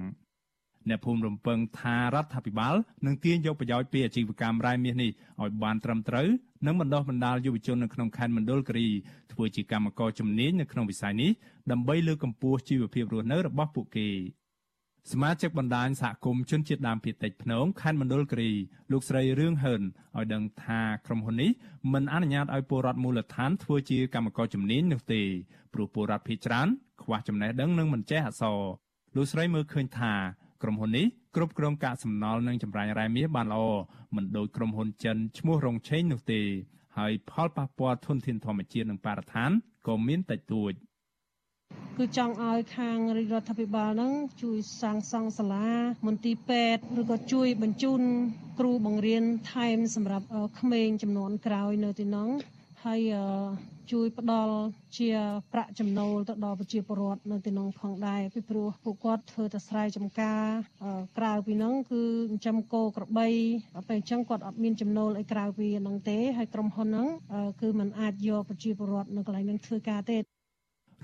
អ្នកភូមិរំពឹងថារដ្ឋាភិបាលនឹងទាញយកប្រយោជន៍ពីអាជីវកម្មរ៉ែមាសនេះឲ្យបានត្រឹមត្រូវនិងបណ្ដុះបណ្ដាលយុវជននៅក្នុងខេត្តមណ្ឌលគិរីធ្វើជាកម្មករជំនាញនៅក្នុងវិស័យនេះដើម្បីលើកកម្ពស់ជីវភាពរស់នៅរបស់ពួកគេសមាជិកបណ្ដាញសហគមន៍ជនជាតិដើមភាគតិចភ្នងខេត្តមណ្ឌលគិរីលោកស្រីរឿងហឺនឲ្យដឹងថាក្រុមហ៊ុននេះមិនអនុញ្ញាតឲ្យពលរដ្ឋមូលដ្ឋានធ្វើជាកម្មករជំនាញនោះទេព្រោះពលរដ្ឋភាគច្រើនខ្វះចំណេះដឹងនិងមិនចេះអក្សរលោកស្រីមើលឃើញថា ក្រុមហ៊ុននេះគ្រប់គ្រងកាកសំណល់និងចម្រាញ់រ៉ែមាសបានល្អមិនដូចក្រុមហ៊ុនចិនឈ្មោះរងឆេងនោះទេ ហើយផលប៉ះពាល់ធនធានធម្មជាតិនិងបរិស្ថានក៏មានតិចតួចគឺចង់ឲ្យខាងរាជរដ្ឋាភិបាលហ្នឹងជួយសាងសង់សាលាមន្ទីរពេទ្យឬក៏ជួយបញ្ជូនគ្រូបង្រៀនថែមសម្រាប់ក្មេងចំនួនក្រោយនៅទីនោះ ហើយជួយផ្ដល់ជាប្រាក់ចំណូលទៅដល់ប្រជាពលរដ្ឋនៅទីនោះផងដែរពីព្រោះពួកគាត់ធ្វើតែស្រែចម្ការក្រៅពីនោះគឺចិញ្ចឹមគោក្របីពេលអញ្ចឹងគាត់អត់មានចំណូលអីក្រៅពីហ្នឹងទេហើយក្រុមហ៊ុនហ្នឹងគឺมันអាចយកប្រជាពលរដ្ឋនៅកន្លែងហ្នឹងធ្វើការទេ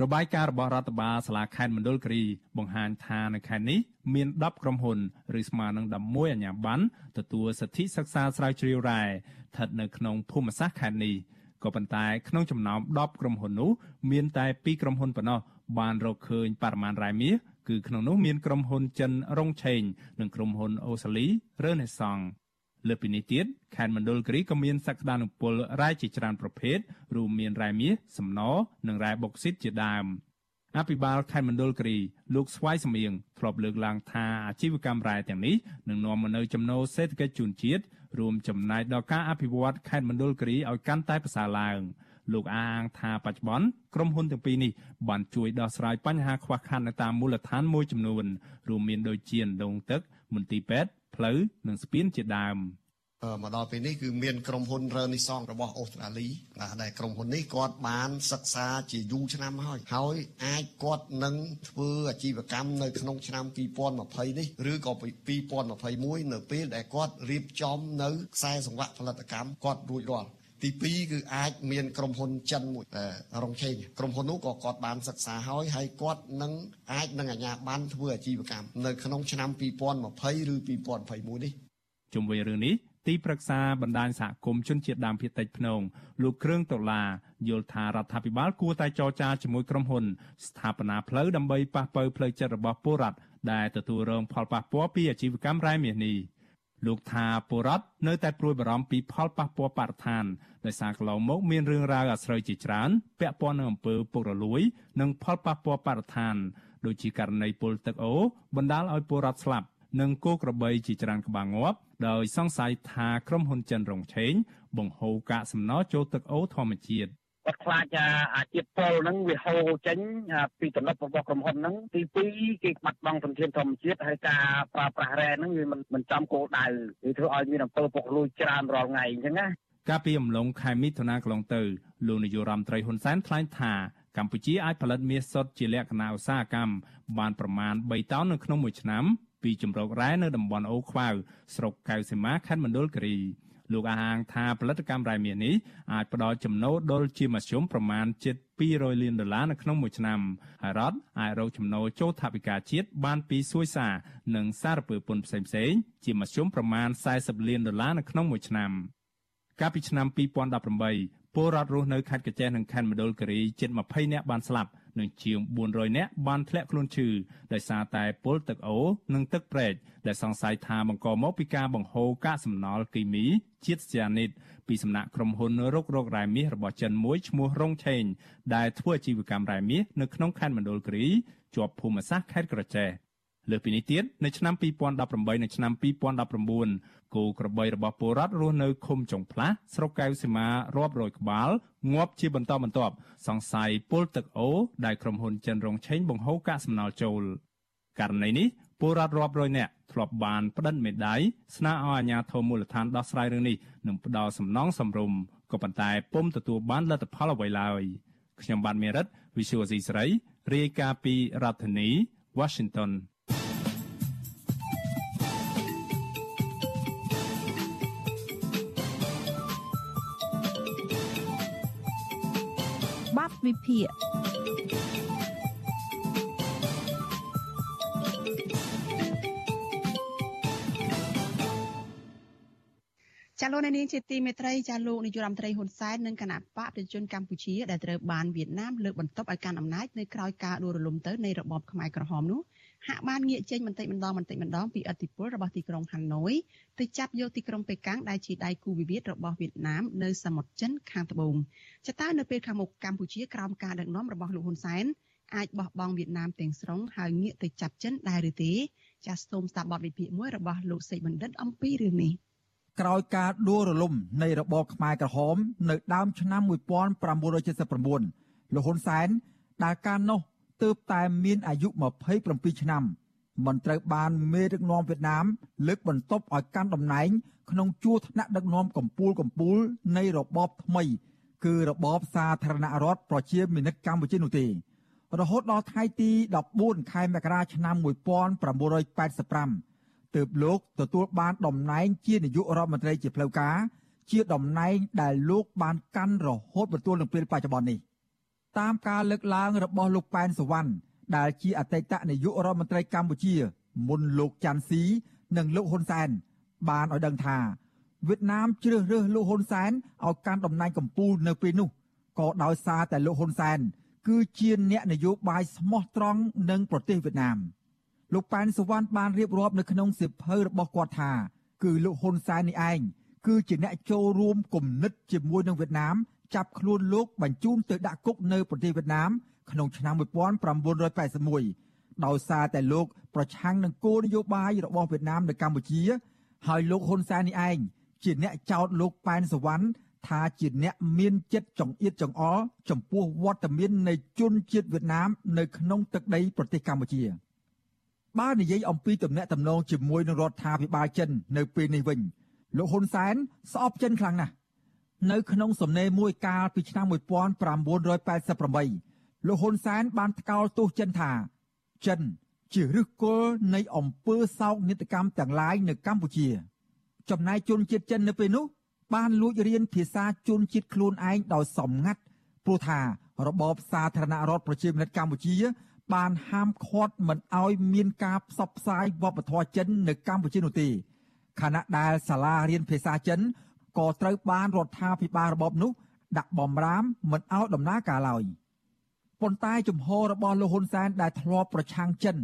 របាយការណ៍របស់រដ្ឋបាលសាលាខេត្តមណ្ឌលគិរីបង្ហាញថានៅខេត្តនេះមាន10ក្រុមហ៊ុនឬស្មើនឹង11អាជ្ញាប័ណ្ណទទួលសិទ្ធិសិក្សាស្រាវជ្រាវរ៉ែស្ថិតនៅក្នុងភូមិសាស្ត្រខេត្តនេះ ក៏ប៉ុន្តែក្នុងចំណោម10ក្រុមហ៊ុននោះមានតែ2ក្រុមហ៊ុនប៉ុណ្ណោះបានរកឃើញបរិមាណរ៉ែមាសគឺក្នុងនោះមានក្រុមហ៊ុនចិនរងឆេងនិងក្រុមហ៊ុនអូសាលីរើនេសង់លើពីនេះទៀតខេត្តមណ្ឌលគិរីក៏មានសក្តានុពលរ៉ែជាច្រើនប្រភេទរួមមានរ៉ែមាសសំណនិងរ៉ែបុកស៊ីតជាដើម អភិបាលខេត្តមណ្ឌលគិរីលោកស្វាយសមៀងធ្លាប់លើកឡើងថាអាជីវកម្មរ៉ែទាំងនេះនឹងនាំមកនូវចំណូលសេដ្ឋកិច្ចជូនជាតិរួមចំណែកដល់ការអភិវឌ្ឍខេត្តមណ្ឌលគិរីឲ្យកាន់តែប្រសើរឡើងលោកអាងថាបច្ចុប្បន្នក្រុមហ៊ុនទាំងពីរនេះបានជួយដោះស្រាយបញ្ហាខ្វះខាតនៅតាមមូលដ្ឋានមួយចំនួនរួមមានដូចជាដងទឹក មន្ទីរពេទ្យផ្លូវនិងស្ពានជាដើម។ មកដល់ពេលនេះគឺមានក្រុមហ៊ុន Renaissance របស់អូស្ត្រាលីដែលក្រុមហ៊ុននេះគាត់បានសិក្សាជាយូរឆ្នាំហើយហើយអាចគាត់នឹងធ្វើអាជីវកម្មនៅក្នុងឆ្នាំ2020នេះឬក៏2021នៅពេលដែលគាត់រៀបចំនៅខ្សែសង្វាក់ផលិតកម្មគាត់រួចរាល់ទី2គឺអាចមានក្រុមហ៊ុនចិនមួយរងឆេងក្រុមហ៊ុននោះក៏គាត់បានសិក្សាហើយហើយគាត់នឹងអាចនឹងអាជ្ញាប័ណ្ណធ្វើអាជីវកម្មនៅក្នុងឆ្នាំ2020ឬ2021នេះជុំវិញរឿងនេះ ទីប្រឹក្សាបណ្ដាញសហគមន៍ជនជាតិដើមភាគតិចភ្នងលោកគ្រឿងដុល្លារយល់ថារដ្ឋាភិបាលគួរតែចរចាជាមួយក្រុមហ៊ុន ស្ថាបនាផ្លូវដើម្បីប៉ះប៉ូវផ្លូវចិត្តរបស់ពលរដ្ឋដែលទទួលរងផលប៉ះពាល់ពីអាជីវកម្មរ៉ែមាសនេះលោកថាពលរដ្ឋនៅតែព្រួយបារម្ភពីផលប៉ះពាល់បរិស្ថានដោយសារកន្លងមកមានរឿងរ៉ាវអាស្រូវជាច្រើនពាក់ព័ន្ធនឹងអំពើពុករលួយ និងផលប៉ះពាល់បរិស្ថានដូចជាករណីពុលទឹកអូបណ្ដាលឲ្យពលរដ្ឋស្លាប់និងគោក្របីជាច្រើនក្បាលងាប់ ដោយសង្ស័យថាក្រុមហ៊ុនចិនរងឆេងបង្ហូរកាកសំណល់ចូលទឹកអូធម្មជាតិគាត់ខ្លាចអាជាតិពុលហ្នឹងវាហូរចេញពីទំនប់របស់ក្រុមហ៊ុនហ្នឹងទី2គេបាត់បង់ធនធានធម្មជាតិហើយការប្រើប្រាស់រ៉ែហ្នឹងវាមិនមិនចំគោលដៅវាធ្វើឲ្យមានអំពើពុករលួយច្រើនរាល់ថ្ងៃអញ្ចឹងណាកាលពីអំឡុងខែមិថុនាកន្លងទៅលោកនាយករដ្ឋមន្ត្រីហ៊ុនសែនថ្លែងថាកម្ពុជាអាចផលិតមាសសុទ្ធជាលក្ខណៈឧស្សាហកម្មបានប្រមាណ3តោននៅក្នុងមួយឆ្នាំ ពីជំរករ៉ែនៅតំបន់អូខ្វៅស្រុកកៅសីមាខេត្តមណ្ឌលគិរីលោកអះអាងថាផលិតកម្មរ៉ែមាសនេះអាចផ្ដល់ចំណូលដុលជាមធ្យមប្រមាណជិត200លានដុល្លារនៅក្នុងមួយឆ្នាំហើយរដ្ឋអាចរកចំណូលចូលថវិកាជាតិបានពីសួយសារនិងសារពើពន្ធផ្សេងៗជាមធ្យមប្រមាណ40លានដុល្លារនៅក្នុងមួយឆ្នាំកាលពីឆ្នាំ2018ពលរដ្ឋរស់នៅខេត្តកញ្ចេះនិងខេត្តមណ្ឌលគិរីជិត20នាក់បានស្លាប់ និងជាង400នាក់បានធ្លាក់ខ្លួនឈឺដោយសារតែពុលទឹកអូរនិងទឹកប្រេកដែលសង្ស័យថាបង្កមកពីការបង្ហូរកាកសំណល់គីមីជាតិស្យានីតពីសំណាក់ក្រុមហ៊ុនរករករ៉ែមាសរបស់ចិនមួយឈ្មោះរងឆេងដែលធ្វើអាជីវកម្មរ៉ែមាសនៅក្នុងខេត្តមណ្ឌលគិរីជាប់ភូមិសាស្ត្រខេត្តក្រចេះ លើពីនេះទៀតនៅឆ្នាំ2018និងឆ្នាំ2019គោក្របីរបស់ពលរដ្ឋរស់នៅឃុំចុងផ្លាស់ស្រុកកែវសីមារាប់រយក្បាលងាប់ជាបន្តបន្ទាប់សង្ស័យពុលទឹកអូដែលក្រុមហ៊ុនចិនរងឆេងបង្ហូរកាកសំណល់ចូលករណីនេះពលរដ្ឋរាប់រយនាក់ធ្លាប់បានផ្តិតមេដាយស្នើឲ្យអាជ្ញាធរមូលដ្ឋានដោះស្រាយរឿងនេះនិងផ្ដល់សំណងសំរុំក៏ប៉ុន្តែពុំទទួលបានលទ្ធផលអ្វីឡើយខ្ញុំបាទមេរិត Visual C ស្រីរាយការណ៍ពីរដ្ឋធានី Washington វិភាគចាលោកនាងជាទីមេត្រីចាលោកនាយរដ្ឋមន្ត្រីហ៊ុនសែននិងគណៈបកប្រជាជនកម្ពុជាដែលត្រូវបានវៀតណាមលើកបន្ទប់ឲ្យកាន់អំណាចនៅក្រៅការដួលរលំទៅនៃរបបខ្មែរក្រហមនោះ ហាក់បានងាកចេញបន្តិចម្ដងបន្តិចម្ដងពីអធិបុលរបស់ទីក្រុងហាណូយទៅចាប់យកទីក្រុងប៉េកាំងដែលជាដៃគូវិវាទរបស់វៀតណាមនៅសមុទ្រចិនខាងត្បូងចតើនៅពេលខាងមុខកម្ពុជាក្រោមការដឹកនាំរបស់លោកហ៊ុនសែនអាចបោះបង់វៀតណាមទាំងស្រុងហើយងាកទៅចាប់ចិនដែរឬទេចាសសូមស្ដាប់បទវិភាគមួយរបស់លោកសេចបណ្ឌិតអំពីរឿងនេះក្រោយការដួលរលំនៃរបបខ្មែរក្រហម នៅដើមឆ្នាំ1979លោកហ៊ុនសែនដែលកាលនោះ ទើបតែមានអាយុ27ឆ្នាំមិនត្រូវបានមេដឹកនាំវៀតណាមលើកបន្ទប់ឲ្យកាន់តំណែង ក្នុងជួរថ្នាក់ដឹកនាំកម្ពុជាកម្ពុជានៃរបបថ្មី គឺរបបសាធារណរដ្ឋប្រជាមានិតកម្ពុជានោះទេរហូតដល់ថ្ងៃទី14ខែមករាឆ្នាំ1985ទើបលោកទទួលបានតំណែងជានាយករដ្ឋមន្ត្រីជាផ្លូវការជាតំណែងដែលលោកបានកាន់រហូតបន្ទាល់នឹងពេលបច្ចុប្បន្ននេះ តាមការលើកឡើងរបស់លោកប៉ែនសវណ្ណដែលជាអតីតនាយករដ្ឋមន្ត្រីកម្ពុជា មុនលោកច័ន្ទស៊ីនិងលោកហ៊ុនសែនបានឲ្យដឹងថាវៀតណាមជ្រើសរើសលោកហ៊ុនសែនឲ្យកាន់តំណែងកម្ពុជានៅពេលនោះក៏ដោយសារតែលោកហ៊ុនសែនគឺជាអ្នកនយោបាយស្មោះត្រង់នឹងប្រទេសវៀតណាម។លោកប៉ែនសវណ្ណបានរៀបរាប់នៅក្នុងសៀវភៅរបស់គាត់ថា គឺលោកហ៊ុនសែននេះឯងគឺជាអ្នកចូលរួមគំនិតជាមួយនឹងវៀតណាម ចាប់ខ្លួនលោកបញ្ជូនទៅដាក់គុកនៅប្រទេសវៀតណាមក្នុងឆ្នាំ1981ដោយសារតែលោកប្រឆាំងនឹងគោលនយោបាយរបស់វៀតណាមនៅកម្ពុជា ហើយលោកហ៊ុនសែននេះឯងជាអ្នកចោទលោកប៉ែនសវណ្ណថាជាអ្នកមានចិត្តចង្អៀតចង្អល់ចំពោះវត្តមាននៃជនជាតិវៀតណាមនៅក្នុងទឹកដីប្រទេសកម្ពុជា។បើនិយាយអំពីទំនាក់ទំនងជាមួយនឹងរដ្ឋាភិបាលចិននៅពេលនេះវិញលោកហ៊ុនសែនស្អប់ចិនខ្លាំងណាស់ នៅក្នុងសំណេរមួយកាលពីឆ្នាំ1988លោកហ៊ុនសែនបានថ្កោលទោសចិនថា ចិន ជាឫសគល់នៃអំពើសោកនាដកម្មទាំងឡាយនៅកម្ពុជា ចំណែកជនជាតិចិននៅពេលនោះ បានលួចរៀនភាសាជនជាតិខ្លួនឯងដោយសំងាត់ព្រោះថារបបសាធារណរដ្ឋប្រជាមានិតកម្ពុជា បានហាមឃាត់មិនឲ្យមានការផ្សព្វផ្សាយវប្បធម៌ចិននៅកម្ពុជានោះទេខណៈដែលសាលារៀនភាសាចិន ក៏ត្រូវបានរដ្ឋាភិបាលរបបនោះដាក់បំរាមមិនឲ្យដំណើរការឡើយប៉ុន្តែជំហររបស់លោកហ៊ុនសែនដែលធ្លាប់ប្រឆាំងចិន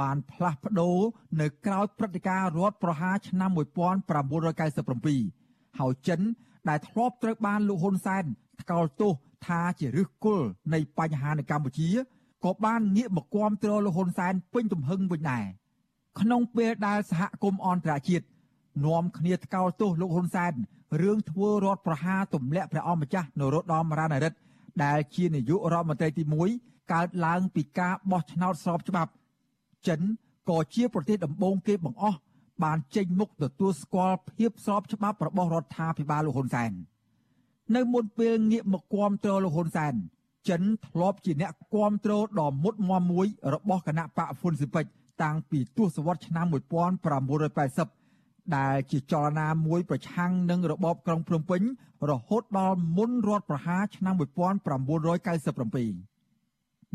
បានផ្លាស់ប្ដូរនៅក្រៅព្រឹត្តិការណ៍រដ្ឋប្រហារឆ្នាំ1997ហើយចិន ដែលធ្លាប់ត្រូវបានលោកហ៊ុនសែនថ្កោលទោសថាជាឫសគល់នៃបញ្ហានៅកម្ពុជាក៏បានងាកមកគាំទ្រលោកហ៊ុនសែនពេញទំហឹងវិញដែរក្នុងពេលដែលសហគមន៍អន្តរជាតិនាំគ្នាថ្កោលទោសលោកហ៊ុនសែន រឿងធ្វើរដ្ឋប្រហារទម្លាក់ព្រះអង្គម្ចាស់នរោត្តមរណរដ្ឋដែលជានាយករដ្ឋមន្ត្រីទី1កើតឡើងពីការបោះឆ្នោតស្របច្បាប់ ចិនក៏ជាប្រទេសដំបូងគេបង្អស់បានចេញមុខទទួលស្គាល់ភាពស្របច្បាប់របស់រដ្ឋាភិបាលលោកហ៊ុនសែននៅមុនពេលងាកមកគាំទ្រលោកហ៊ុនសែនចិនធ្លាប់ជាអ្នកគ្រប់គ្រងដ៏មុតមមមួយរបស់គណៈបកហ្វុនស៊ីពេចតាំងពីទសវត្សរ៍ឆ្នាំ1980 ដែលជាចលនាមួយប្រឆាំងនឹងរបបក្រុងភ្នំពេញ រហូតដល់មុនរដ្ឋប្រហារឆ្នាំ1997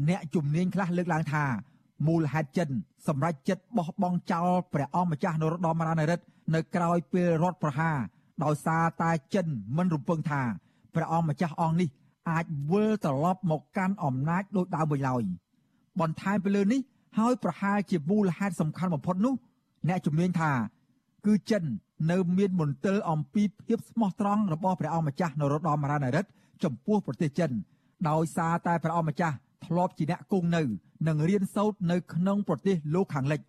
អ្នកជំនាញខ្លះលើកឡើងថាមូលហេតុចិនសម្រាប់ចិត្តបោះបង់ចោលព្រះអង្គម្ចាស់នរោត្តមរណរដ្ឋនៅក្រៅពេលរដ្ឋប្រហារដោយសារតែចិនមិនរំពឹងថាព្រះអង្គម្ចាស់អង្គនេះអាចវិលត្រឡប់មកកាន់អំណាចដូចដើមវិញឡើយបន្ថែមពីលើនេះហើយប្រហែលជាមូលហេតុសំខាន់បំផុតនោះ អ្នកជំនាញថា គឺចិននៅមានមន្ទិលអំពីភាពស្មោះត្រង់របស់ព្រះអង្គម្ចាស់នរោត្តមរណរដ្ឋចំពោះប្រទេសចិន ដោយសារតែព្រះអង្គម្ចាស់ធ្លាប់ជាអ្នកគង់នៅ និងរៀនសូត្រនៅក្នុងប្រទេសលោកខាងលិច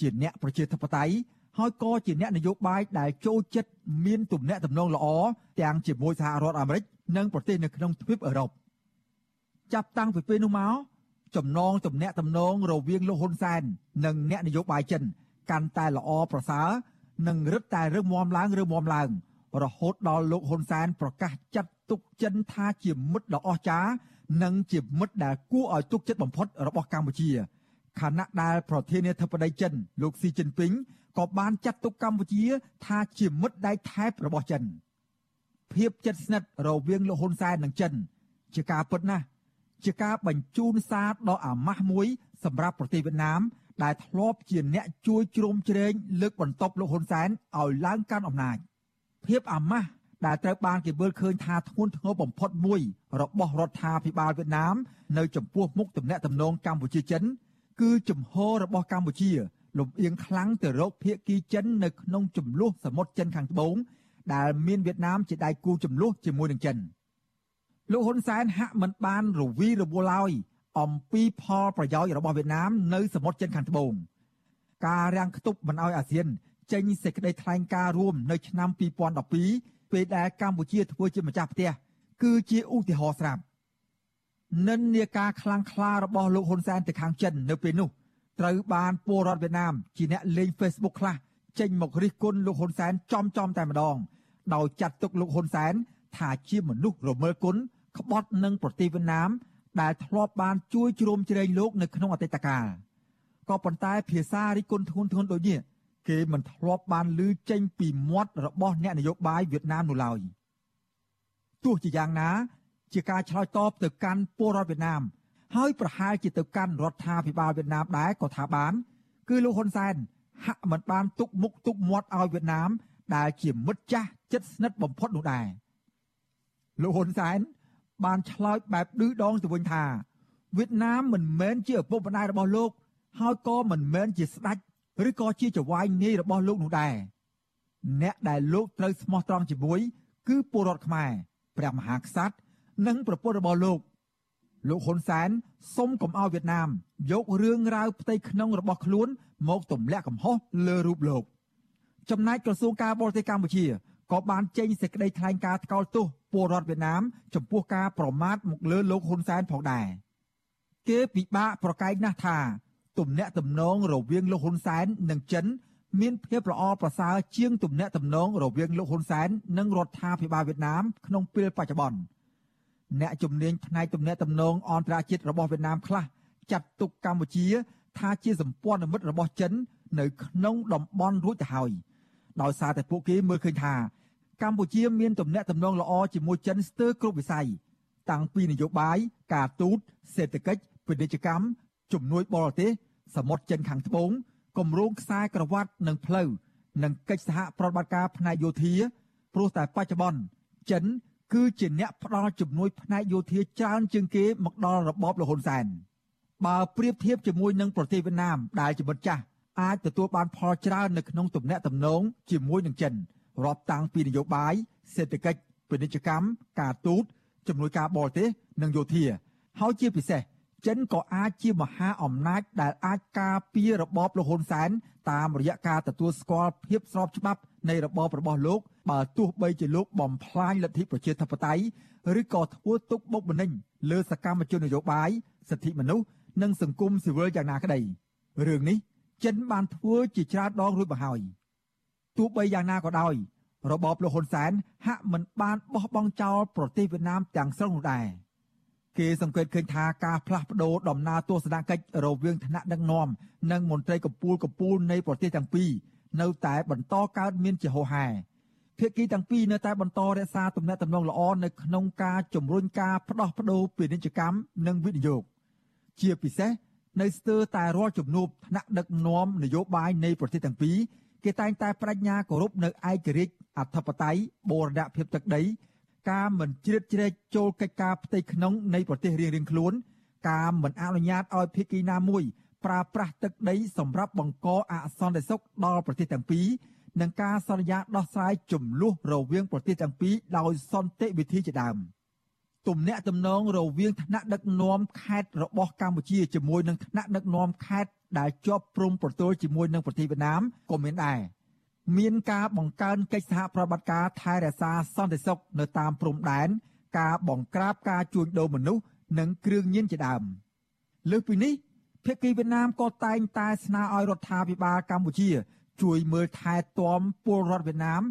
ជាអ្នកប្រជាធិបតេយ្យហើយក៏ជាអ្នកនយោបាយដែលចូលចិត្តមានទំនាក់ទំនងល្អទាំងជាមួយសហរដ្ឋអាមេរិកនិងប្រទេសនៅក្នុងទ្វីបអឺរ៉ុបចាប់តាំងពីពេលនោះមកចំណងទំនាក់ទំនងរវាងលោកហ៊ុនសែននិងអ្នកនយោបាយចិន កាន់តែល្អប្រសើរ និងរឹតតែរឹងមាំឡើងរឹងមាំឡើង រហូតដល់លោកហ៊ុនសែនប្រកាសចាត់ទុកចិនថាជាមិត្តដ៏អស្ចារ្យនិងជាមិត្តដែលគួរឲ្យទុកចិត្តបំផុតរបស់កម្ពុជាខណៈដែលប្រធានាធិបតីចិន លោកស៊ីជីនពីងក៏បានចាត់ទុកកម្ពុជា ថាជាមិត្តដៃថែបរបស់ចិនភាពជិតស្និទ្ធរវាងលោកហ៊ុនសែននិងចិន ជាការពិតណាស់ជាការបញ្ជូនសារដ៏អាម៉ាស់មួយ សម្រាប់ប្រទេសវៀតណាម ដែលធ្លាប់ជាអ្នកជួយជ្រោមជ្រែងលើកបន្ទប់លោកហ៊ុនសែនឲ្យឡើងកាន់អំណាចភាពអាម៉ាស់ដែលត្រូវបានគេមើលឃើញថាធ្ងន់ធ្ងរបំផុតមួយ របស់រដ្ឋាភិបាលវៀតណាម នៅចំពោះមុខទំនាក់ទំនងកម្ពុជាចិន គឺជំហររបស់កម្ពុជា លំអៀងខ្លាំងទៅរកភៀកគីចិននៅក្នុងចំនួនសមុទ្រចិនខាងត្បូងដែលមានវៀតណាមជាដៃគូចំនួនជាមួយនឹងចិនលោកហ៊ុនសែនហាក់មិនបានរវីរវល់ឡើយ អំពីផលប្រយោជន៍របស់វៀតណាមនៅសមុទ្រចិនខាងត្បូងការរាំងខ្ទប់មិនឲ្យអាស៊ាន ចេញសេចក្តីថ្លែងការណ៍រួមនៅឆ្នាំ2012ពេលដែលកម្ពុជាធ្វើជាម្ចាស់ផ្ទះគឺជាឧទាហរណ៍ស្រាប់និន្នាការខ្លាំងក្លារបស់លោកហ៊ុនសែនទៅខាងចិននៅពេលនោះត្រូវបានពលរដ្ឋវៀតណាមជាអ្នកលេង Facebook ខ្លះចេញមករិះគន់លោកហ៊ុនសែនចំចំតែម្ដង ដោយចាត់ទុកលោកហ៊ុនសែនថាជាមនុស្សរមើលគុណក្បត់នឹងប្រទេសវៀតណាម ដែលធ្លាប់បានជួយជ្រោមជ្រែងលោកនៅក្នុងអតីតកាលក៏ប៉ុន្តែភាសារិះគន់ធ្ងន់ធ្ងរដូចនេះគេមិនធ្លាប់បានឮចេញពីមាត់របស់អ្នកនយោបាយវៀតណាមនោះឡើយទោះជាយ៉ាងណា ជាការឆ្លើយតបទៅកាន់ពលរដ្ឋវៀតណាម ហើយប្រហែលជាទៅកាន់រដ្ឋាភិបាលវៀតណាមដែរក៏ថាបាន គឺលោកហ៊ុនសែនហាក់មិនបានទុកមុខទុកមាត់ឲ្យវៀតណាមដែលជាមិត្តចាស់ជិតស្និទ្ធបំផុតនោះដែរលោកហ៊ុនសែន បានឆ្លើយបែបឌឺដងទៅវិញថាវៀតណាមមិនមែនជាឪពុកម្ដាយរបស់លោក ហើយក៏មិនមែនជាស្ដេចឬក៏ជាចៅហ្វាយនាយរបស់លោកនោះដែរអ្នកដែលលោកត្រូវស្មោះត្រង់ជាមួយគឺពលរដ្ឋខ្មែរព្រះមហាក្សត្រនិងប្រពន្ធរបស់លោក លោកហ៊ុនសែនសុំកុំឲ្យវៀតណាម យករឿងរ៉ាវផ្ទៃក្នុងរបស់ខ្លួន មកទម្លាក់កំហុសលើរូបលោក ចំណែកក្រសួងការបរទេសកម្ពុជា ក៏បានចេញសេចក្តីថ្លែងការណ៍ថ្កោលទោសពលរដ្ឋវៀតណាមចំពោះការប្រមាថមកលើលោកហ៊ុនសែនផងដែរគេពិបាកប្រកែកណាស់ថាទំនាក់ទំនងរវាងលោកហ៊ុនសែននិងចិន មានភាពល្អប្រសើរជាងទំនាក់ទំនងរវាងលោកហ៊ុនសែននិងរដ្ឋាភិបាលវៀតណាមក្នុងពេលបច្ចុប្បន្នអ្នកជំនាញផ្នែកទំនាក់ទំនងអន្តរជាតិរបស់វៀតណាមខ្លះចាត់ទុកកម្ពុជា ថាជាសម្ព័ន្ធមិត្តរបស់ចិន នៅក្នុងតំបន់រួចទៅហើយដោយសារតែពួកគេមើលឃើញថា កម្ពុជាមានទំនាក់ទំនងល្អជាមួយចិនស្ទើរគ្រប់វិស័យតាំងពីនយោបាយការទូតសេដ្ឋកិច្ចពាណិជ្ជកម្មជំនួយបរទេសសមុទ្រចិនខាងត្បូងគម្រោងខ្សែក្រវ៉ាត់និងផ្លូវនិងកិច្ចសហប្រតិបត្តិការផ្នែកយោធាព្រោះតែបច្ចុប្បន្នចិន គឺជាអ្នកផ្ដល់ជំនួយផ្នែកយោធាច្រើនជាងគេមកដល់របបលហ៊ុនសែនបើប្រៀបធៀបជាមួយនឹងប្រទេសវៀតណាមដែលជាមិត្តចាស់អាចទទួលបានផលច្រើននៅក្នុងទំនាក់ទំនងជាមួយនឹងចិន រាប់តាំងពីនយោបាយសេដ្ឋកិច្ចពាណិជ្ជកម្មការទូតជំនួយការបរទេសនិងយោធាហើយជាពិសេសចិនក៏អាចជាមហាអំណាចដែលអាចការពាររបបលហ៊ុនសែនតាមរយៈការទទួលស្គាល់ភាពស្របច្បាប់នៃរបបរបស់លោកបើទោះបីជាលោកបំផ្លាញលទ្ធិប្រជាធិបតេយ្យឬក៏ធ្វើទុកបុកម្នេញលើសកម្មជននយោបាយសិទ្ធិមនុស្សនិងសង្គមស៊ីវិលយ៉ាងណាក្តីរឿងនេះចិនបានធ្វើជាច្រើនដងរួចមកហើយ ទោះបីយ៉ាងណាក៏ដោយរបបលោកហ៊ុនសែនហាក់មិនបានបោះបង់ចោលប្រទេសវៀតណាមទាំងស្រុងនោះដែរគេសង្កេតឃើញថាការផ្លាស់ប្ដូរដំណើរទស្សនកិច្ចរវាងថ្នាក់ដឹកនាំនិងមន្ត្រីកម្ពុជាកម្ពុជានៃប្រទេសទាំងពីរនៅតែបន្តកើតមានជាហូរហែភាគីទាំងពីរនៅតែបន្តរក្សាទំនាក់ទំនងល្អនៅក្នុងការជំរុញការផ្ដោះប្ដូរពាណិជ្ជកម្មនិងវិនិយោគជាពិសេសនៅស្ទើរតែរាល់ជំនួបថ្នាក់ដឹកនាំនយោបាយនៃប្រទេសទាំងពីរ គេតែងតែបញ្ញាគោរពនៅឯករាជ្យអធិបតេយ្យបូរណភាពទឹកដី ការមិនជ្រៀតជ្រែកចូលកិច្ចការផ្ទៃក្នុងនៃប្រទេសរៀងៗខ្លួន ការមិនអនុញ្ញាតឲ្យភាគីណាមួយប្រើប្រាស់ទឹកដីសម្រាប់បង្កអសន្តិសុខដល់ប្រទេសទាំងពីរនិងការសន្យាដោះស្រាយចំនួនរវាងប្រទេសទាំងពីរដោយសន្តិវិធីជាដើម ទំនាក់ទំនងរវាងថ្នាក់ដឹកនាំខេត្តរបស់កម្ពុជាជាមួយនឹងថ្នាក់ដឹកនាំខេត្តដែលជាប់ព្រំប្រទល់ជាមួយនឹងប្រទេសវៀតណាមក៏មានដែរមានការបង្កើនកិច្ចសហប្រតិបត្តិការថែរក្សាសន្តិសុខនៅតាមព្រំដែនការបង្ក្រាបការជួញដូរមនុស្សនិងគ្រឿងញៀនជាដើមលើសពីនេះភាគីវៀតណាមក៏តែងតែស្នើឲ្យរដ្ឋាភិបាលកម្ពុជា ជួយមើលថែទាំពលរដ្ឋវៀតណាម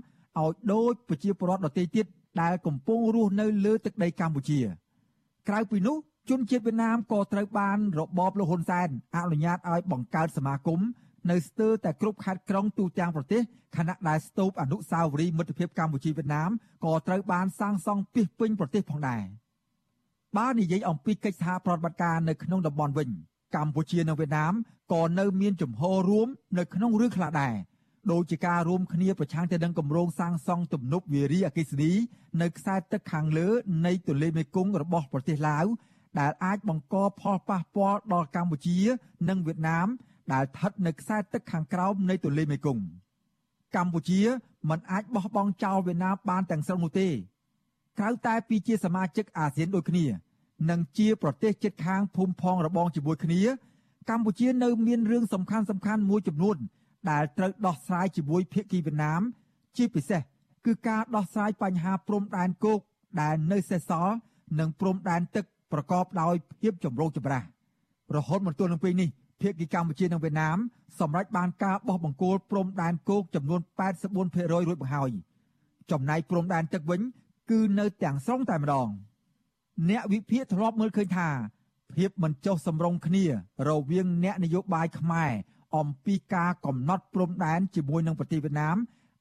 ឲ្យដូចប្រជាពលរដ្ឋដទៃទៀត ដែលកំពុងរស់នៅលើទឹកដីកម្ពុជា ក្រៅពីនោះជនជាតិវៀតណាមក៏ត្រូវបានរបបលោកហ៊ុនសែនអនុញ្ញាតឲ្យបង្កើតសមាគមនៅស្ទើរតែគ្រប់ខេត្តក្រុងទូទាំងប្រទេសខណៈដែលស្ទូបអនុស្សាវរីយ៍មិត្តភាពកម្ពុជាវៀតណាមក៏ត្រូវបានសាងសង់ពាសពេញប្រទេសផងដែរបើនិយាយអំពីកិច្ចសហប្រតិបត្តិការនៅក្នុងតំបន់វិញកម្ពុជានិងវៀតណាមក៏នៅមានជំហររួមនៅក្នុងរឿងខ្លះដែរ ដោយជាការរួមគ្នាប្រឆាំងទៅនឹងគម្រោងសាងសង់ទំនប់វារីអគ្គិសនីនៅខ្សែទឹកខាងលើនៃទន្លេមេគង្គរបស់ប្រទេសឡាវដែលអាចបង្កផលប៉ះពាល់ដល់កម្ពុជា និងវៀតណាម ដែលស្ថិតនៅខ្សែទឹកខាងក្រោមនៃទន្លេមេគង្គកម្ពុជាមិនអាចបោះបង់ចោលវៀតណាមបានទាំងស្រុងនោះទេក្រៅតែពីជាសមាជិកអាស៊ានដូចគ្នា និងជាប្រទេសជិតខាងភូមិផងរបងជាមួយគ្នា កម្ពុជានៅមានរឿងសំខាន់សំខាន់មួយចំនួន ដែលត្រូវដោះស្រាយជាមួយភាគីវៀតណាម ជាពិសេសគឺការដោះស្រាយបញ្ហាព្រំដែនគោកដែលនៅសេសសល់និងព្រំដែនទឹកប្រកបដោយភាពចម្រូងចម្រាសរហូតមកទល់នឹងពេលនេះភាគីកម្ពុជានិងវៀតណាមសម្រេចបានការបោះបង្គោលព្រំដែនគោកចំនួន84%រួចមកហើយចំណែកព្រំដែនទឹកវិញ គឺនៅទាំងស្រុងតែម្ដង អ្នកវិភាគធ្លាប់មើលឃើញថាភាពមិនចុះសម្រុងគ្នា រវាងអ្នកនយោបាយខ្មែរ អំពីការកំណត់ព្រំដែនជាមួយនឹងប្រទេសវៀតណាម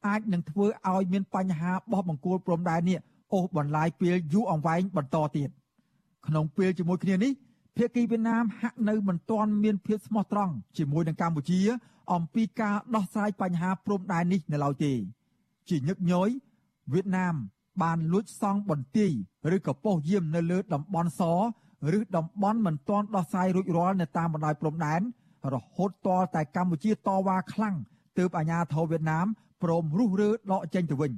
អាចនឹងធ្វើឲ្យមានបញ្ហាបោះបង្គោលព្រំដែននេះអូសបន្លាយពេលយូរអង្វែងបន្តទៀតក្នុងពេលជាមួយគ្នានេះភាគីវៀតណាមហាក់នៅមិនទាន់មានភាពស្មោះត្រង់ជាមួយនឹងកម្ពុជា អំពីការដោះស្រាយបញ្ហាព្រំដែននេះនៅឡើយទេ ជាញឹកញយវៀតណាម បានលួចសង់បន្ទាយឬក៏ប៉ុស្តិ៍យាមនៅលើតំបន់សឬតំបន់មិនទាន់ដោះស្រាយរួចរាល់នៅតាមបណ្ដោយព្រំដែន រហូតតតែកម្ពុជាតវ៉ាខ្លាំងទើបអាញាធរវៀតណាមព្រមរុះរើដកចេញទៅវិញ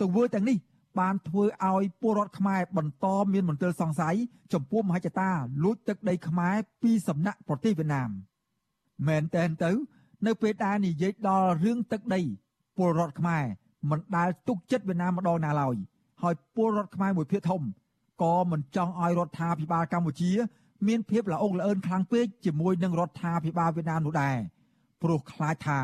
ទង្វើទាំងនេះបានធ្វើឲ្យពលរដ្ឋខ្មែរបន្តមានមន្ទិលសង្ស័យចំពោះមហិច្ឆតាលួចទឹកដីខ្មែរពីសំណាក់ប្រទេសវៀតណាមមែនតែនទៅ នៅពេលដែលនិយាយដល់រឿងទឹកដីពលរដ្ឋខ្មែរមិនដែលទុកចិត្តវៀតណាមម្ដងណាឡើយហើយពលរដ្ឋខ្មែរមួយភាគធំក៏មិនចង់ឲ្យរដ្ឋាភិបាលកម្ពុជា មានភាពល្អក់ល្អឿនខ្លាំងពេកជាមួយនឹងរដ្ឋាភិបាលវៀតណាមនោះដែរព្រោះខ្លាចថា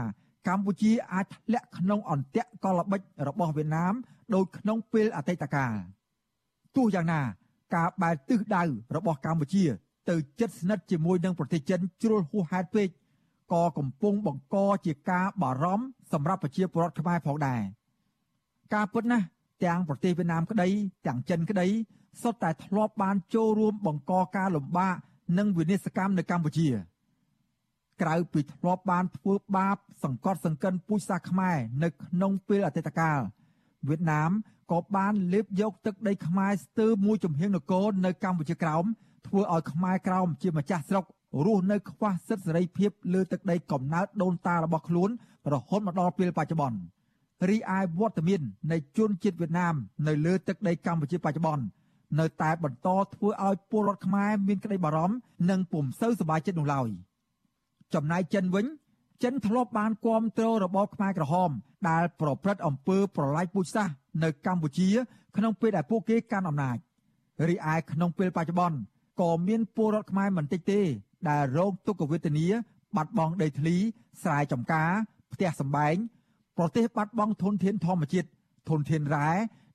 កម្ពុជាអាចធ្លាក់ក្នុងអន្ទាក់កលបិចរបស់វៀតណាមដូចក្នុងពេលអតីតកាលទោះយ៉ាងណាការបែរទិសដៅរបស់កម្ពុជា ទៅជិតស្និទ្ធជាមួយនឹងប្រទេសចិនជ្រុលហួសហេតុពេកក៏កំពុងបង្កជាការបារម្ភសម្រាប់ប្រជាពលរដ្ឋខ្មែរផងដែរការពិតណាស់ទាំងប្រទេសវៀតណាមក្តីទាំងចិនក្តី សុទ្ធតែធ្លាប់បានចូលរួមបង្កការលំបាកនិងវិនិស្សកម្មនៅកម្ពុជា ក្រៅពីធ្លាប់បានធ្វើបាប សង្កត់សង្កិនពូជសាសន៍ខ្មែរនៅក្នុងពេលអតីតកាលវៀតណាមក៏បានលេបយកទឹកដីខ្មែរស្ទើរមួយចំហៀងនគរនៅកម្ពុជាក្រោមធ្វើឲ្យខ្មែរក្រោមជាម្ចាស់ស្រុករស់នៅខ្វះសិទ្ធិសេរីភាពលើទឹកដីកំណើតដូនតារបស់ខ្លួន រហូតមកដល់ពេលបច្ចុប្បន្នរីឯវត្តមាននៃជនជាតិវៀតណាមនៅលើទឹកដីកម្ពុជាបច្ចុប្បន្ន នៅតែបន្តធ្វើឲ្យពលរដ្ឋខ្មែរមានក្តីបារម្ភនិងពុំសូវសប្បាយចិត្តនោះឡើយចំណែកចិនវិញចិនធ្លាប់បានគាំទ្ររបបខ្មែរក្រហម ដែលប្រព្រឹត្តអំពើប្រល័យពូជសាសន៍នៅកម្ពុជា ក្នុងពេលដែលពួកគេកាន់អំណាចរីឯក្នុងពេលបច្ចុប្បន្នក៏មានពលរដ្ឋខ្មែរមិនតិចទេ ដែលរងទុក្ខវេទនា បាត់បង់ដីធ្លីស្រែចម្ការ ផ្ទះសម្បែងប្រទេសបាត់បង់ធនធានធម្មជាតិធនធានរ៉ែ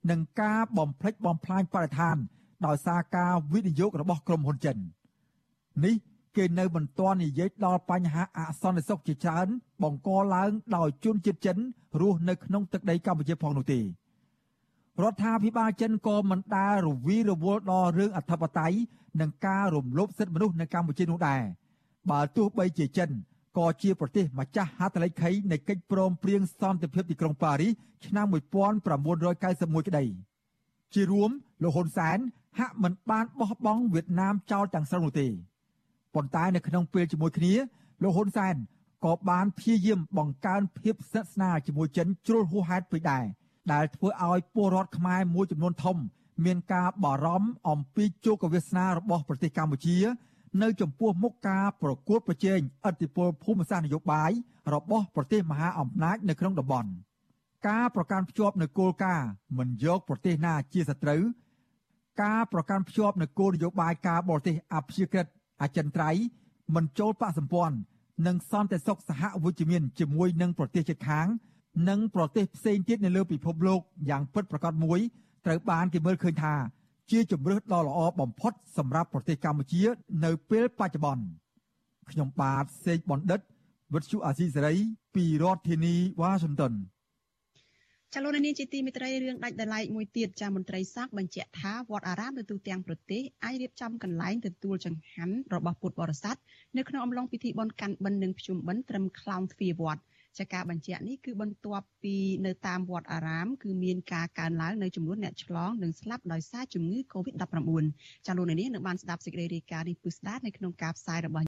និងការបំផ្លិចបំផ្លាញបរិស្ថាន ដោយសារការវិនិយោគរបស់ក្រុមហ៊ុនចិននេះគេនៅមិនទាន់និយាយដល់បញ្ហាអសន្តិសុខជាច្រើនបង្កឡើងដោយជនជាតិចិនរស់នៅក្នុងទឹកដីកម្ពុជាផងនោះទេរដ្ឋាភិបាលចិនក៏មិនដែលរវីរវល់ដល់រឿងអធិបតេយ្យនិងការរំលោភសិទ្ធិមនុស្សនៅកម្ពុជានោះដែរបើទោះបីជាចិន ក៏ជាប្រទេសម្ចាស់ហត្ថលេខីនៃកិច្ចព្រមព្រៀងសន្តិភាពទីក្រុងប៉ារីសឆ្នាំ1991ក្តីជារួមលោកហ៊ុនសែនហាក់មិនបានបោះបង់វៀតណាមចោលទាំងស្រុងនោះទេប៉ុន្តែនៅក្នុងពេលជាមួយគ្នាលោកហ៊ុនសែនក៏បានព្យាយាមបង្កើនភាពស្និទ្ធស្នាលជាមួយចិនជ្រុលហួសហេតុពេកដែរដែលធ្វើឲ្យពលរដ្ឋខ្មែរមួយចំនួនធំ មានការបារម្ភអំពីជោគវាសនារបស់ប្រទេសកម្ពុជា នៅចំពោះមុខការប្រកួតប្រជែងឥទ្ធិពលភូមិសាស្ត្រនយោបាយរបស់ប្រទេសមហាអំណាចនៅក្នុងតំបន់ការប្រកាន់ភ្ជាប់នៅគោលការណ៍មិនយកប្រទេសណាជាសត្រូវការប្រកាន់ភ្ជាប់នៅគោលនយោបាយការបរទេសអព្យាក្រឹតអចិន្ត្រៃយ៍មិនចូលបកសម្ព័ន្ធនិងសន្តិសុខសហវិជ្ជមានជាមួយនឹងប្រទេសជិតខាង និងប្រទេសផ្សេងទៀតនៅលើពិភពលោកយ៉ាងពិតប្រាកដមួយត្រូវបានគេមើលឃើញថា ជាជំរើសដ៏ល្អបំផុតសម្រាប់ប្រទេសកម្ពុជា នៅពេលបច្ចុប្បន្នខ្ញុំបាទសេកបណ្ឌិតវិទ្យុអាស៊ីសេរីពីរដ្ឋធានីវ៉ាស៊ីនតោនចលនានេះជាទីមិត្តរីរឿងដាច់ដライមួយទៀតចាមន្ត្រីសាស្ត្របញ្ជាក់ថាវត្តអារាមនៅទូទាំងប្រទេសអាចរៀបចំកន្លែងទទួលចង្ហាន់របស់ពុទ្ធបរិស័ទនៅក្នុងអំឡុងពិធីបុណ្យកាន់បិណ្ឌនិងភ្ជុំបិណ្ឌត្រឹមខ្លោងទ្វារវត្ត ចាការបញ្ជាក់នេះគឺបន្ទាប់ពីនៅតាមវត្តអារាមគឺមានការកើនឡើងនៅចំនួនអ្នកឆ្លងនិងស្លាប់ដោយសារជំងឺ Covid-19 ចាលោកនាងនឹងបានស្ដាប់សេចក្តីរាយការណ៍នេះពិស្ដារនៅក្នុងការផ្សាយរបស់